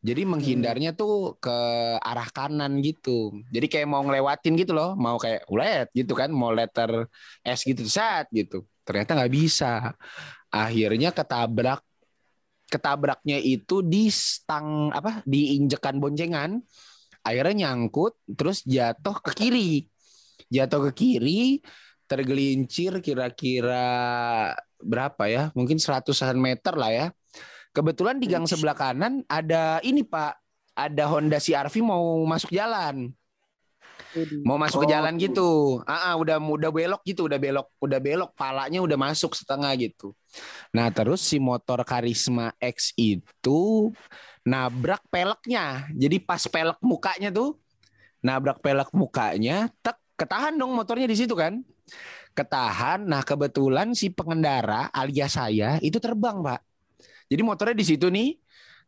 Jadi menghindarnya tuh ke arah kanan gitu. Jadi kayak mau ngelewatin gitu loh, mau kayak ulet gitu kan, mau letter S gitu saat gitu. Ternyata nggak bisa. Akhirnya ketabrak ketabraknya itu di stang apa di injekan boncengan. Akhirnya nyangkut terus jatuh ke kiri. Jatuh ke kiri tergelincir kira-kira berapa ya? Mungkin seratusan meter lah ya. Kebetulan di gang sebelah kanan ada ini pak. Ada Honda CR-V mau masuk jalan mau masuk ke Oh. jalan gitu. Ah ah, udah udah belok gitu udah belok udah belok palanya udah masuk setengah gitu. Nah terus si motor Karisma X itu nabrak peleknya. Jadi pas pelek mukanya tuh nabrak pelek mukanya tek ketahan dong motornya di situ kan. Ketahan. Nah kebetulan si pengendara alias saya itu terbang pak. Jadi motornya di situ nih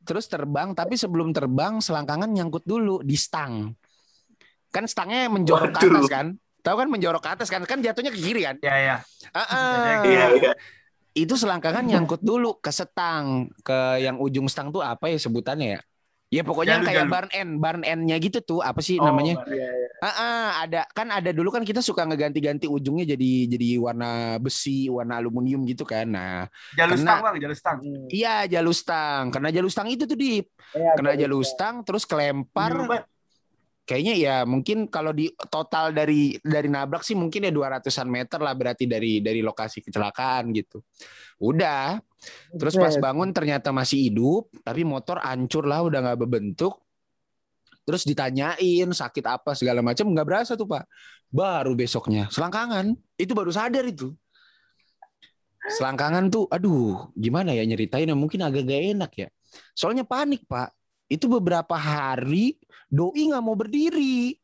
terus terbang tapi sebelum terbang selangkangan nyangkut dulu di stang kan stangnya menjorok ke Waduh. atas kan tahu kan menjorok ke atas kan kan jatuhnya ke kiri kan Ya ya. Ah, ah. Iya, iya. itu selangkangan nyangkut dulu ke setang, ke yang ujung stang tuh apa ya sebutannya ya? Ya pokoknya Jalu, kayak jalu. barn end, barn end-nya gitu tuh apa sih Oh, namanya? Iya, iya. Ah, ah, ada kan ada dulu kan kita suka ngeganti-ganti ujungnya jadi jadi warna besi, warna aluminium gitu kan. Nah, Jalur Kena. stang bang, jalur stang. Iya jalustang. Kena jalustang itu tuh di Iya, kena jadi- jalustang terus kelempar. Kayaknya ya mungkin kalau di total dari dari nabrak sih mungkin ya 200-an meter lah berarti dari dari lokasi kecelakaan gitu. Udah, terus pas bangun ternyata masih hidup, tapi motor hancur lah udah nggak berbentuk. Terus ditanyain sakit apa segala macam nggak berasa tuh pak. Baru besoknya selangkangan itu baru sadar itu. Selangkangan tuh, aduh gimana ya nyeritainnya mungkin agak gak enak ya. Soalnya panik pak. Itu beberapa hari doi nggak mau berdiri.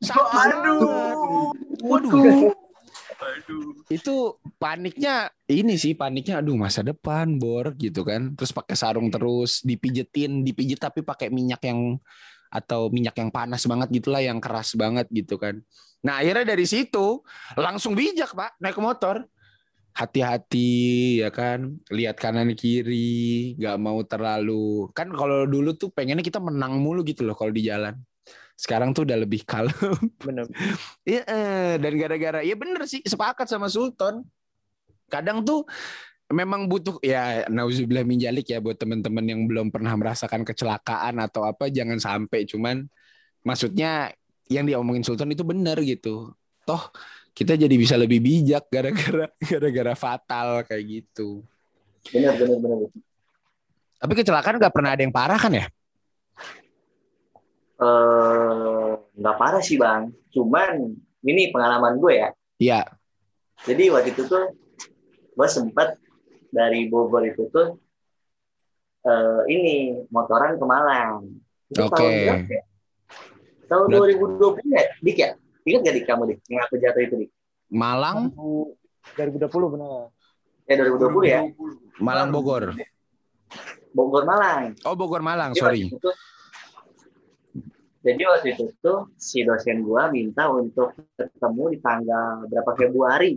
Sakit. Aduh. Waduh. Aduh. Itu paniknya ini sih paniknya aduh masa depan bor gitu kan. Terus pakai sarung terus dipijetin, dipijit tapi pakai minyak yang atau minyak yang panas banget gitulah yang keras banget gitu kan. Nah, akhirnya dari situ langsung bijak, Pak, naik motor. Hati-hati ya kan, lihat kanan kiri, nggak mau terlalu kan kalau dulu tuh pengennya kita menang mulu gitu loh kalau di jalan. Sekarang tuh udah lebih kalem. Bener. Iya, eh, dan gara-gara ya bener sih sepakat sama Sultan. Kadang tuh memang butuh ya nauzubillah min jalik ya buat teman-teman yang belum pernah merasakan kecelakaan atau apa jangan sampai cuman maksudnya yang diomongin Sultan itu bener gitu. Toh kita jadi bisa lebih bijak gara-gara gara-gara fatal kayak gitu. Benar, benar, benar. Tapi kecelakaan nggak pernah ada yang parah kan ya? Eh, nggak parah sih bang. Cuman ini pengalaman gue ya. Iya. Jadi waktu itu tuh gue sempat dari Bogor itu tuh eh, ini motoran ke Malang. Oke. tahun berapa ya? Tahun Berat- 2020 ya, Dik ya? Ingat gak Dik kamu Dik? Yang aku jatuh itu Dik? Malang, 2020 benar. Eh 2020 ya? Malang Bogor. Bogor Malang. Oh Bogor Malang, Jadi sorry. itu jadi waktu itu tuh si dosen gua minta untuk ketemu di tanggal berapa Februari.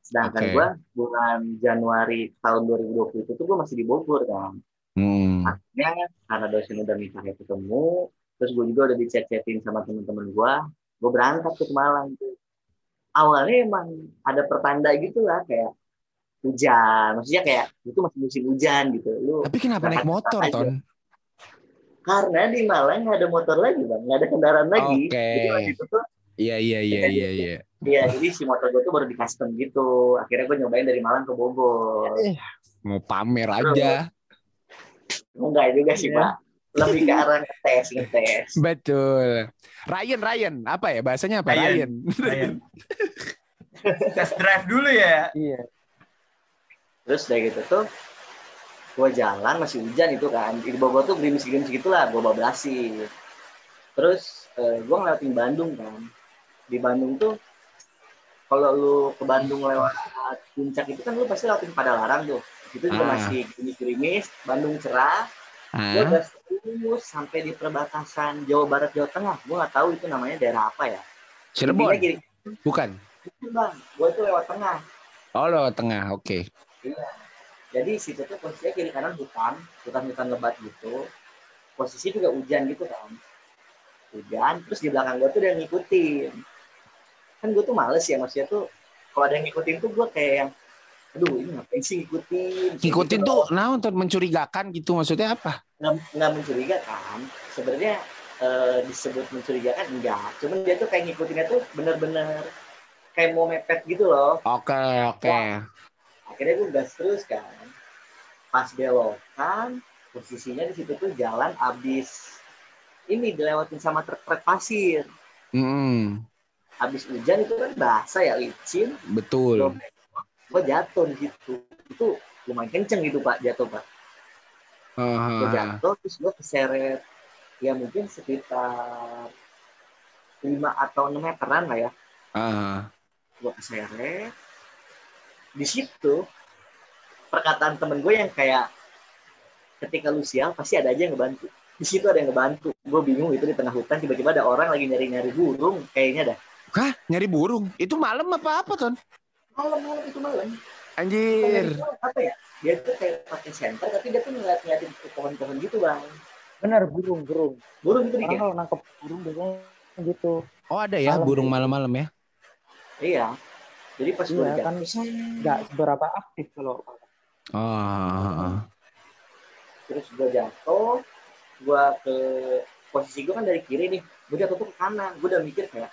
Sedangkan Oke. gua bulan Januari tahun 2020 itu tuh gua masih di Bogor kan. Hmm. Akhirnya karena dosen udah minta ketemu, terus gue juga udah dichat-chatin sama teman-teman gua, gue berangkat ke Malang tuh. Awalnya emang ada pertanda gitu lah kayak hujan, maksudnya kayak itu masih musim hujan gitu. Lu Tapi kenapa naik motor, aja. Ton? karena di Malang nggak ada motor lagi bang, nggak ada kendaraan lagi. Oke. Jadi waktu itu tuh, Iya iya iya iya iya. ya jadi si motor gue tuh baru di custom gitu. Akhirnya gue nyobain dari Malang ke Bogor. Mau pamer aja. Enggak juga sih Iya. pak, lebih ke arah ngetes ngetes. Betul. Ryan Ryan apa ya bahasanya apa? Ryan. Ryan. Ryan. Test drive dulu ya. Iya. Terus dari gitu tuh gue jalan masih hujan itu kan di Bogor tuh gerimis-gerimis gitu lah gue bablasin terus eh, gue ngelewatin Bandung kan di Bandung tuh kalau lu ke Bandung lewat puncak itu kan lu pasti lewatin Padalarang tuh itu juga Ah. masih gerimis-gerimis Bandung cerah gue Ah, udah terus sampai di perbatasan Jawa Barat Jawa Tengah gue nggak tahu itu namanya daerah apa ya Cirebon. Gini, Bukan. bang gue tuh lewat tengah Oh, lo tengah. Oke. Jadi situ tuh posisinya kiri kanan hutan, hutan-hutan lebat gitu. Posisi juga hujan gitu kan. Hujan, terus di belakang gue tuh ada yang ngikutin. Kan gue tuh males ya, maksudnya tuh kalau ada yang ngikutin tuh gue kayak yang, aduh ini ngapain sih ngikutin? Ngikutin gitu tuh nah untuk mencurigakan gitu maksudnya apa? nggak, nggak mencurigakan. Sebenarnya eh, disebut mencurigakan enggak. Cuman dia tuh kayak ngikutinnya tuh bener-bener kayak mau mepet gitu loh. Oke, oke. akhirnya gue gas terus kan pas belokan posisinya di situ tuh jalan abis ini dilewatin sama truk-truk pasir Hmm, abis hujan itu kan basah ya licin betul. Gue jatuh di situ. Itu lumayan kenceng gitu pak jatuh pak. Gue Ah, jatuh terus gue keseret. Ya mungkin sekitar 5 atau 6 meteran lah ya. Ah. gue keseret. Di situ perkataan temen gue yang kayak ketika lu sial pasti ada aja yang ngebantu. Di situ ada yang ngebantu. Gue bingung itu di tengah hutan tiba-tiba ada orang lagi nyari-nyari burung kayaknya dah. Hah, nyari burung. Itu malam apa apa, Ton? Malam malam itu malam Anjir. apa ya dia tuh kayak pakai senter tapi dia tuh ngeliat ngeliatin ke pohon-pohon gitu bang Bener burung burung. burung gitu Orang dikit kalau nangkep burung biasanya gitu. Oh ada ya Malam. burung malam-malam ya? iya jadi pas gue Iya kan nggak seberapa aktif kalau Oh. terus gue jatuh gue ke posisi gue kan dari kiri nih gue jatuh tuh ke kanan gue udah mikir kayak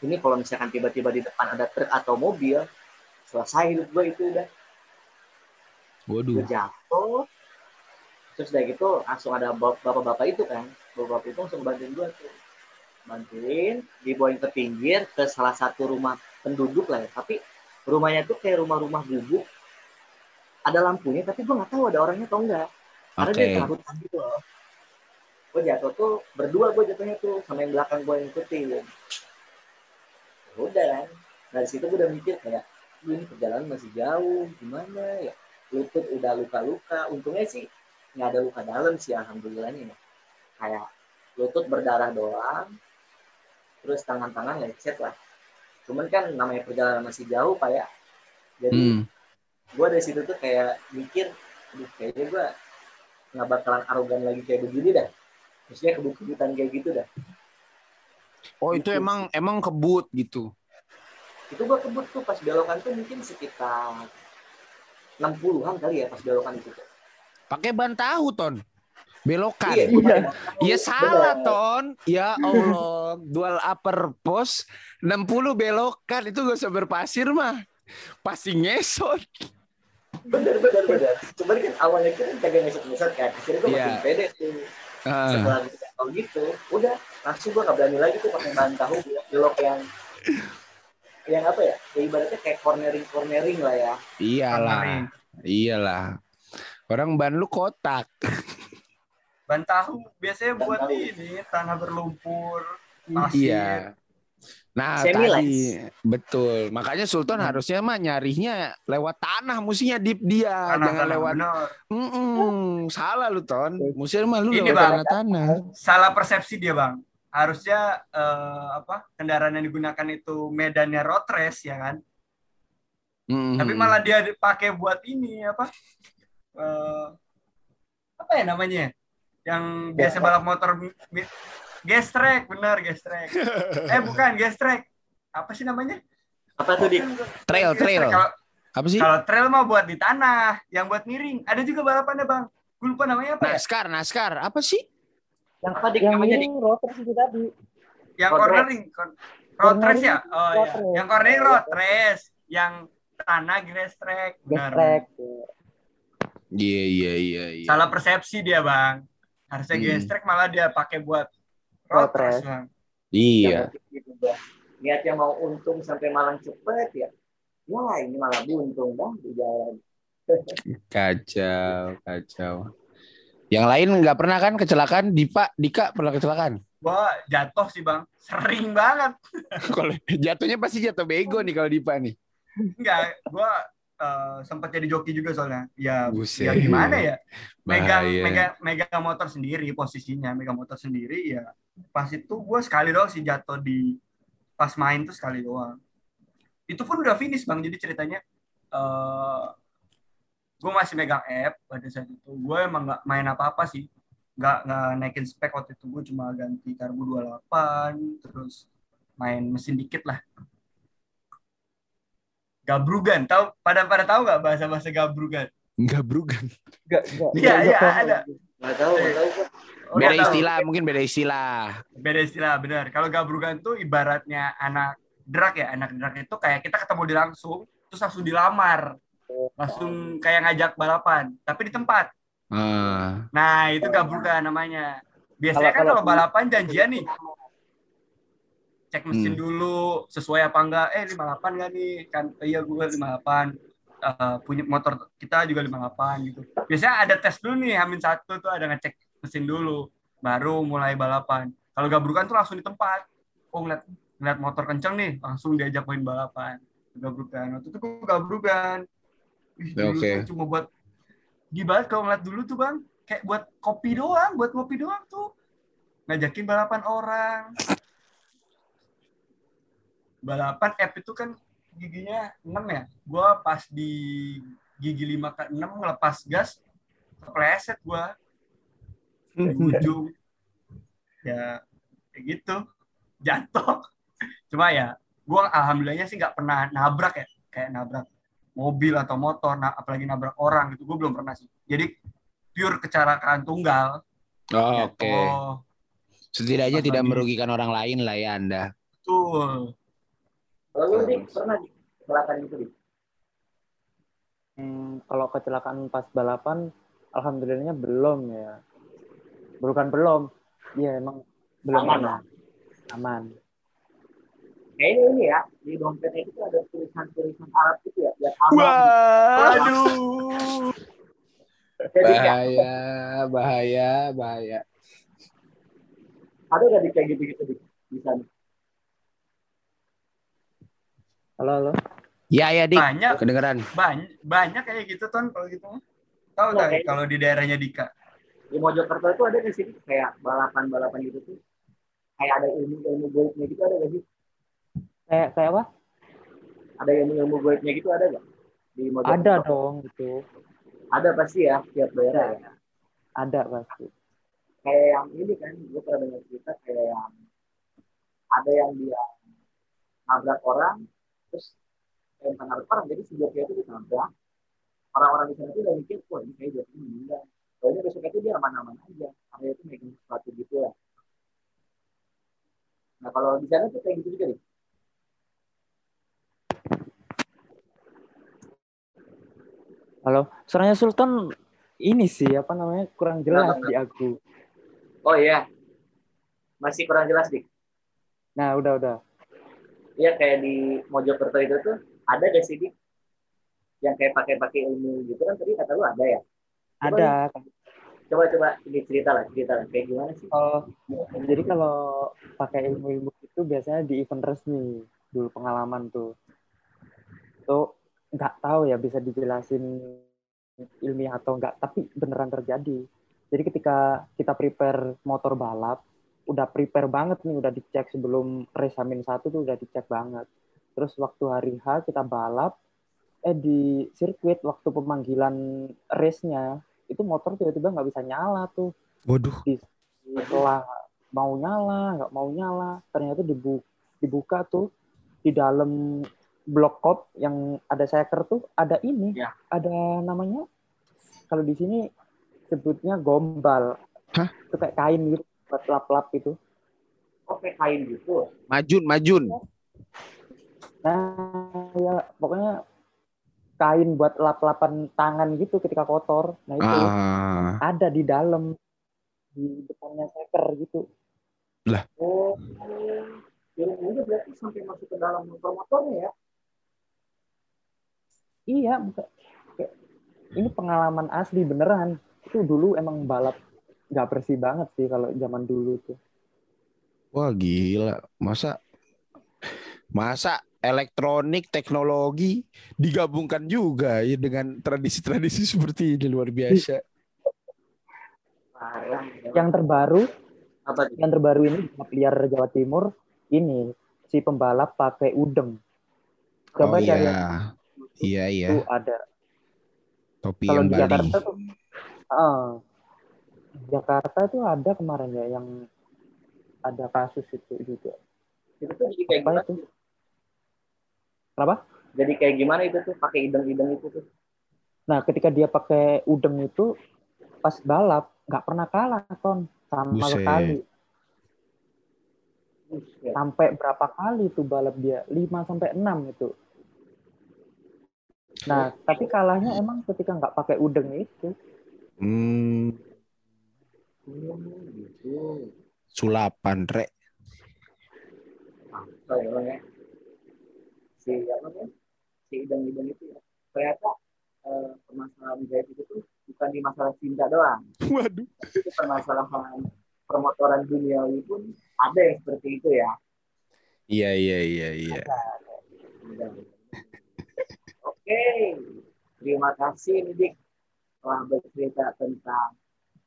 ini kalau misalkan tiba-tiba di depan ada truk atau mobil selesai hidup gue itu udah. Waduh. gue jatuh. Terus udah gitu langsung ada bap- bapak-bapak itu kan. Bapak-bapak itu langsung bantuin gue tuh. Bantuin dibawain ke pinggir ke salah satu rumah penduduk lah ya. Tapi rumahnya tuh kayak rumah-rumah gubuk ada lampunya tapi gue nggak tahu ada orangnya atau enggak karena Oke. dia hutan gitu loh. Gue jatuh tuh berdua gue jatuhnya tuh sama yang belakang gue yang ikutin. Ya udah kan. Dari situ gue udah mikir kayak "Duh, ini perjalanan masih jauh gimana ya? Lutut udah luka-luka. Untungnya sih nggak ada luka dalam sih alhamdulillahnya ya. kayak lutut berdarah doang terus tangan-tangan lecet lah. Cuman kan namanya perjalanan masih jauh pak ya. Jadi Hmm. gue dari situ tuh kayak mikir aduh kayaknya gue nggak bakalan arogan lagi kayak begini dah. Maksudnya kebut-kebutan kayak gitu dah. Oh itu emang emang kebut gitu. Itu gue kebut tuh pas belokan tuh mungkin sekitar 60-an kali ya pas belokan itu tuh. Pakai ban tahu ton. Belokan. Iya, gua. Iya salah Bener. ton. Ya Allah. Dual upper post 60 belokan itu gak usah berpasir mah. Pasti ngesot. bener bener bener cuman kan awalnya kan kagak ngesot-ngesot kan akhirnya gue Iya. makin pede tuh Ah. setelah gitu gitu udah langsung gue gak berani lagi tuh pakai bahan tahu belok yang yang apa ya ya ibaratnya kayak cornering cornering lah ya iyalah. Cornering. Iyalah. Orang ban lu kotak. Ban tahu biasanya Ban buat tahu. ini tanah berlumpur, pasir. Iya. Nah Semi-light. tadi betul. Makanya Sultan Hmm. harusnya mah nyarinya lewat tanah, mestinya deep dia, Tanah, jangan tanah, lewat. bener. Mm-mm, salah lu ton. Mestinya mah lu Ini, lewat Bang. tanah-tanah. Salah persepsi dia bang. Harusnya eh, apa kendaraan yang digunakan itu medannya road race ya kan. Mm-mm. Tapi malah dia dipakai buat ini apa? Eh, apa ya namanya? Yang biasa balap motor mi- gas track, bener gas track. eh bukan gas track. Apa sih namanya? apa tuh di Trail, trail. Kalau Apa sih? kalau trail mah buat di tanah, yang buat miring. Ada juga balapannya bang. Gue lupa namanya apa ya? Naskar, naskar. Apa sih? Yang apa di Yang namanya di itu tadi. Yang Road cornering, road race ya? Oh iya. race. Yang cornering road race, yang tanah grass track. Benar. track. Iya, iya, iya, iya. Salah persepsi dia bang. Harusnya Hmm. gas track malah dia pakai buat Road road race bang. Iya. gitu, Bang. niatnya mau untung sampai malang cepet ya wah ini malah buntung dah di jalan Kacau, kacau. Yang lain nggak pernah kan kecelakaan? Dipa, Dika pernah kecelakaan? Gua jatuh sih bang, sering banget. Kalau jatuhnya pasti jatuh bego nih kalau Dipa nih. Enggak, gua eh, sempat jadi joki juga soalnya. Ya, Buset. ya gimana ya? Megang, Bahaya. megang, megang motor sendiri posisinya, megang motor sendiri ya. Pas itu gua sekali doang sih jatuh di pas main tuh sekali doang. Itu pun udah finish bang, jadi ceritanya eh gue masih megang app pada saat itu. Gue emang nggak main apa-apa sih, nggak nggak naikin spek waktu itu. Gue cuma ganti karbu 28, terus main mesin dikit lah. Gabrugan, tahu pada pada tahu nggak bahasa bahasa gabrugan? Enggak brugan. Enggak, enggak. Iya, iya, ada. nggak tahu nggak tahu. Oh, Beda nggak tahu. istilah, mungkin beda istilah. beda istilah benar. Kalau gabrugan tuh ibaratnya anak drag ya, anak drag itu kayak kita ketemu di langsung, terus langsung dilamar, langsung kayak ngajak balapan, tapi di tempat. Ah, Nah itu gabrugan namanya. Biasanya kan kalau balapan janjian nih, cek mesin Hmm. dulu sesuai apa enggak. Eh 58 enggak nih? Kan iya gue 58. Eh, punya motor kita juga 58 gitu. Biasanya ada tes dulu nih, Hamin satu tuh ada ngecek mesin dulu, baru mulai balapan. Kalau gabrukan tuh langsung di tempat. Oh ngeliat, ngeliat motor kenceng nih, langsung diajak main balapan. Gabrukan. Waktu itu gue gabrukan. Ih, dulu Oke. tuh cuma buat gimana kalau ngeliat dulu tuh bang, kayak buat kopi doang, buat ngopi doang tuh. Ngajakin balapan orang. Balapan app itu kan giginya 6 ya. Gue pas di gigi 5 ke 6 ngelepas gas, kepleset gue. Dari ujung. Ya, kayak gitu. Jatuh. Cuma ya, gue alhamdulillahnya sih nggak pernah nabrak ya. Kayak nabrak mobil atau motor, nah, apalagi nabrak orang gitu. Gue belum pernah sih. Jadi pure kecelakaan tunggal. Oh, Ya, Oke. oh, Setidaknya tidak lagi- merugikan orang lain lah ya Anda. betul. Kalau lu dik pernah dik kecelakaan gitu dik? Hmm, kalau kecelakaan pas balapan, alhamdulillahnya belum ya. Bukan belum, iya emang belum Aman, pernah. Aman. Kayaknya ini ya di dompetnya itu ada tulisan-tulisan Arab gitu ya, biar aman. Waduh. Bahaya, bahaya, bahaya. ada nggak dik kayak gitu-gitu dik di sana? Halo, halo. Ya, ya, Dik. Banyak, Kedengeran. banyak, banyak kayak gitu ton kalau gitu. Tahu Nah, nggak kalau di daerahnya Dika? Di Mojokerto itu ada di sini kayak balapan-balapan gitu tuh. Kayak ada ilmu-ilmu goibnya gitu ada nggak sih? Kayak kayak apa? Ada ilmu-ilmu goibnya gitu ada nggak? Di Mojokerto? Ada dong gitu. Ada pasti ya tiap daerah ya. Ada pasti. Kayak yang ini kan, gue pernah dengar cerita kayak yang ada yang dia nabrak orang, terus yang nabrak orang, jadi si Jogja itu ditabrak. Orang-orang di sana itu udah mikir, wah ini kayak Jogja meninggal. Soalnya besok itu dia aman-aman aja, karena itu megang sesuatu gitu ya. Nah kalau di sana tuh kayak gitu juga nih. Halo. Suaranya Sultan ini sih apa namanya kurang jelas di aku. Oh iya, masih kurang jelas dik. Nah, udah udah. Iya kayak di Mojokerto itu tuh ada gak sih dik? Yang kayak pakai-pakai ilmu gitu kan tadi kata lu ada ya? Ada. Coba-coba ini cerita lah, cerita lah. Kayak gimana sih? Kalau jadi kalau pakai ilmu-ilmu itu biasanya di event resmi dulu pengalaman tuh. Tuh nggak tahu ya bisa dijelasin ilmiah atau enggak, tapi beneran terjadi. Jadi ketika kita prepare motor balap, udah prepare banget nih, udah dicek sebelum race Hamin satu tuh udah dicek banget. Terus waktu hari H kita balap, eh di sirkuit waktu pemanggilan race-nya itu motor tiba-tiba nggak bisa nyala tuh Waduh. setelah mau nyala nggak mau nyala ternyata dibu dibuka tuh di dalam blok kop yang ada seker tuh ada ini Ya. ada namanya kalau di sini sebutnya gombal Hah? itu kayak kain gitu buat lap-lap itu Oh kayak kain gitu. Majun, majun. nah ya pokoknya kain buat lap-lapan tangan gitu ketika kotor nah itu Ah. ada di dalam di depannya seker gitu Oh, ilmunya berarti sampai masuk ke dalam motor-motornya ya? Iya, buka- kayak- ini pengalaman asli beneran. Itu dulu emang balap nggak bersih banget sih kalau zaman dulu tuh. Wah, gila. Masa masa elektronik teknologi digabungkan juga ya dengan tradisi-tradisi seperti ini luar biasa. Parah. Yang terbaru, Apa yang terbaru ini liar Jawa Timur ini si pembalap pakai udeng. Oh Coba cari iya. Iya, iya. itu ada. Topi Kalau yang di Bali. Jakarta tuh, ah, Jakarta itu ada kemarin ya yang ada kasus itu juga. Itu tuh jadi kayak Apa gimana? itu? Kenapa? Jadi kayak gimana itu tuh? Pakai ideng-ideng itu tuh? Nah, ketika dia pakai udeng itu pas balap nggak pernah kalah ton sama Buset. sekali. Sampai berapa kali tuh balap dia? 5 sampai 6 itu. Nah, tapi kalahnya emang ketika nggak pakai udeng itu. Hmm, sulapan, Rek. Apa ya Bang, ya? Si apa ya? Si ideng-ideng itu ya. Ternyata eh, permasalahan jahit itu tuh bukan di masalah cinta doang. Waduh. Itu permasalahan permotoran duniawi pun ada yang seperti itu ya. Iya, iya, iya, iya. Oke, terima kasih nih Dik telah bercerita tentang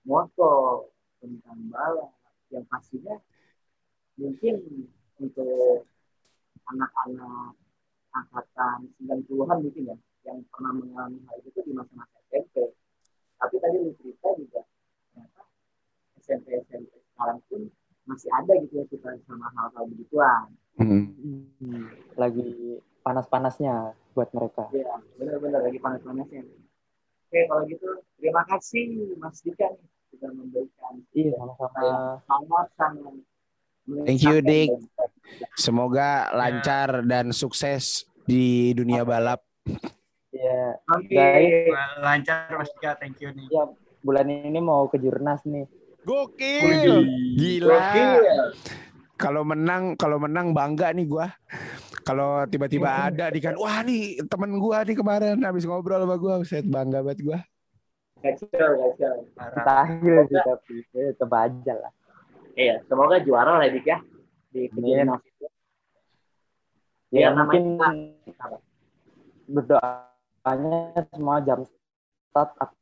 motor, tentang balap, yang pastinya mungkin untuk anak-anak angkatan 90-an mungkin ya yang pernah mengalami hal itu di masa-masa SMP. Tapi tadi lu cerita juga ternyata SMP SMP sekarang pun masih ada gitu ya kita sama hal-hal begituan. Hmm, lagi panas-panasnya buat mereka. Ya, benar-benar lagi panas-panasnya. Oke, kalau gitu terima kasih Mas Dika nih sudah memberikan Iya, sama-sama. sangat-sangat Thank you, Dik. Semoga lancar dan sukses di dunia balap. Iya. Baik. Wah, Lancar Mas Dika, thank you nih. Iya, bulan ini mau ke Jurnas nih. Gokil. Gila. Gokil. Kalau menang, kalau menang bangga nih gua. Kalau tiba-tiba ada nih kan, wah nih temen gua nih kemarin habis ngobrol sama gua, set bangga banget gua. Kacau, kacau. Mustahil sih tapi eh, coba aja lah. Iya, semoga juara lah Dik ya di itu. Ya, Ya, mungkin namanya- berdoanya semua jam start aku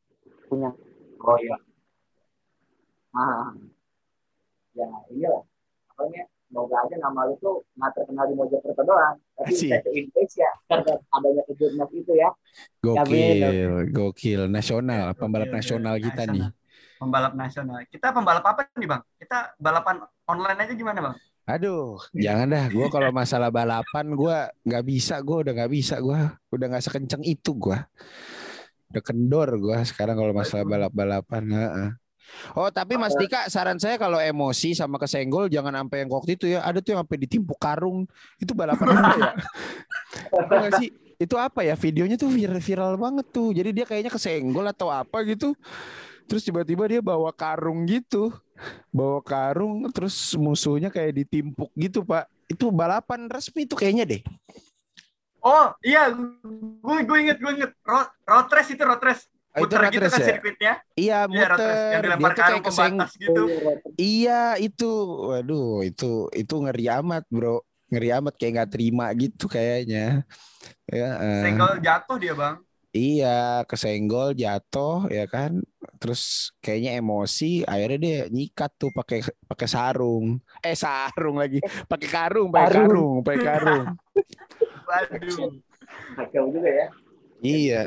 punya. Oh iya. Ah. Ya, inilah. Pokoknya semoga aja nama lu tuh nggak terkenal di Mojokerto doang, tapi bisa ke Indonesia karena adanya kejurnas itu ya. Gokil, gokil nasional, pembalap Gokil, nasional kita nih. nasional. Pembalap nasional. Kita pembalap apa nih, Bang? Kita balapan online aja gimana, Bang? Aduh, jangan dah. Gua kalau masalah balapan, gua nggak bisa. Gua udah nggak bisa. Gua udah nggak sekenceng itu. Gua udah kendor. Gua sekarang kalau masalah balap-balapan. heeh. Oh, tapi Mas Dika, saran saya kalau emosi sama kesenggol jangan sampai yang waktu itu ya. Ada tuh yang sampai ditimpuk karung. Itu balapan apa ya? Apa nggak sih? Itu apa ya? Videonya tuh viral, viral banget tuh. Jadi dia kayaknya kesenggol atau apa gitu. Terus tiba-tiba dia bawa karung gitu bawa karung terus musuhnya kayak ditimpuk gitu pak itu balapan resmi itu kayaknya deh Oh, iya, gue gue inget, gue inget. Road, road race itu road race. Itu Muter road gitu kan ya? sirkuitnya. iya Iya, muter Yang dia dilempar tuh karung kayak keseng pembatas gitu. iya itu waduh itu itu ngeri amat bro ngeri amat kayak nggak terima gitu kayaknya ya eh. Senggol jatuh dia, Bang. iya kesenggol jatuh ya kan terus kayaknya emosi akhirnya dia nyikat tuh pakai pakai sarung eh sarung lagi pakai karung pakai Karung. karung pakai karung Waduh. Kacau juga ya. iya.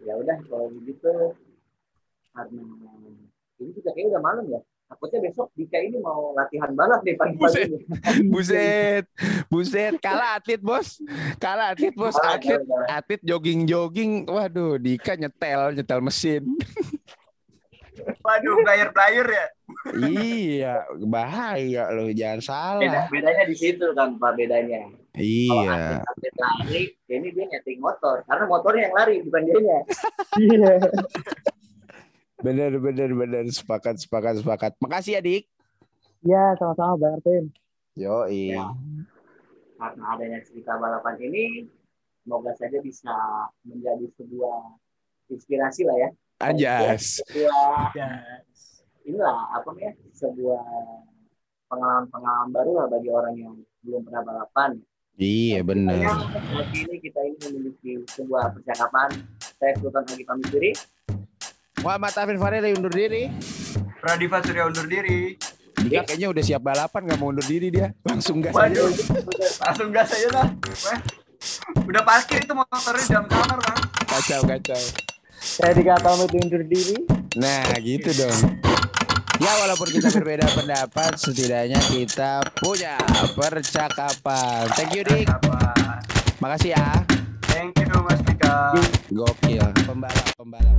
Ya udah kalau begitu karena ini juga kayaknya udah malam ya. Takutnya besok Dika ini mau latihan balap deh Buset. pagi-pagi ini. Buset, buset, kalah atlet bos, kalah atlet bos, Kalah, atlet, kalah, kalah. atlet jogging jogging, waduh, Dika nyetel, nyetel mesin, Waduh, player-player ya. Iya, bahaya loh, jangan Beda, salah, bedanya di situ kan Pak bedanya. Kalau iya, atlet lari, ini dia nyeting motor. Karena motornya yang lari, bukan dianya. Iya. bener bener bener, sepakat sepakat sepakat, makasih ya dik, Iya, sama-sama Bang Arvin. yo Ya. Karena adanya cerita balapan ini, semoga saja bisa menjadi sebuah inspirasi lah ya. anjas, Sebuah Ya. Inilah apa ya sebuah pengalaman-pengalaman baru lah bagi orang yang belum pernah balapan. iya bener, Saat ini kita ini memiliki sebuah percakapan. Saya Sultan lagi pamit diri. Muhammad Afin Farel undur diri, Pradiva Surya undur diri. Dika kayaknya udah siap balapan, nggak mau undur diri dia, langsung gas aja. Langsung gas aja lah. Udah parkir itu motornya di dalam kamar, Bang. kacau kacau. Saya dikata pamit undur diri. Nah, gitu dong. Ya, walaupun kita berbeda pendapat, setidaknya kita punya percakapan. Thank you, Dik. Makasih ya. Thank you, Mas Dika. Gokil. Pembalap, pembalap.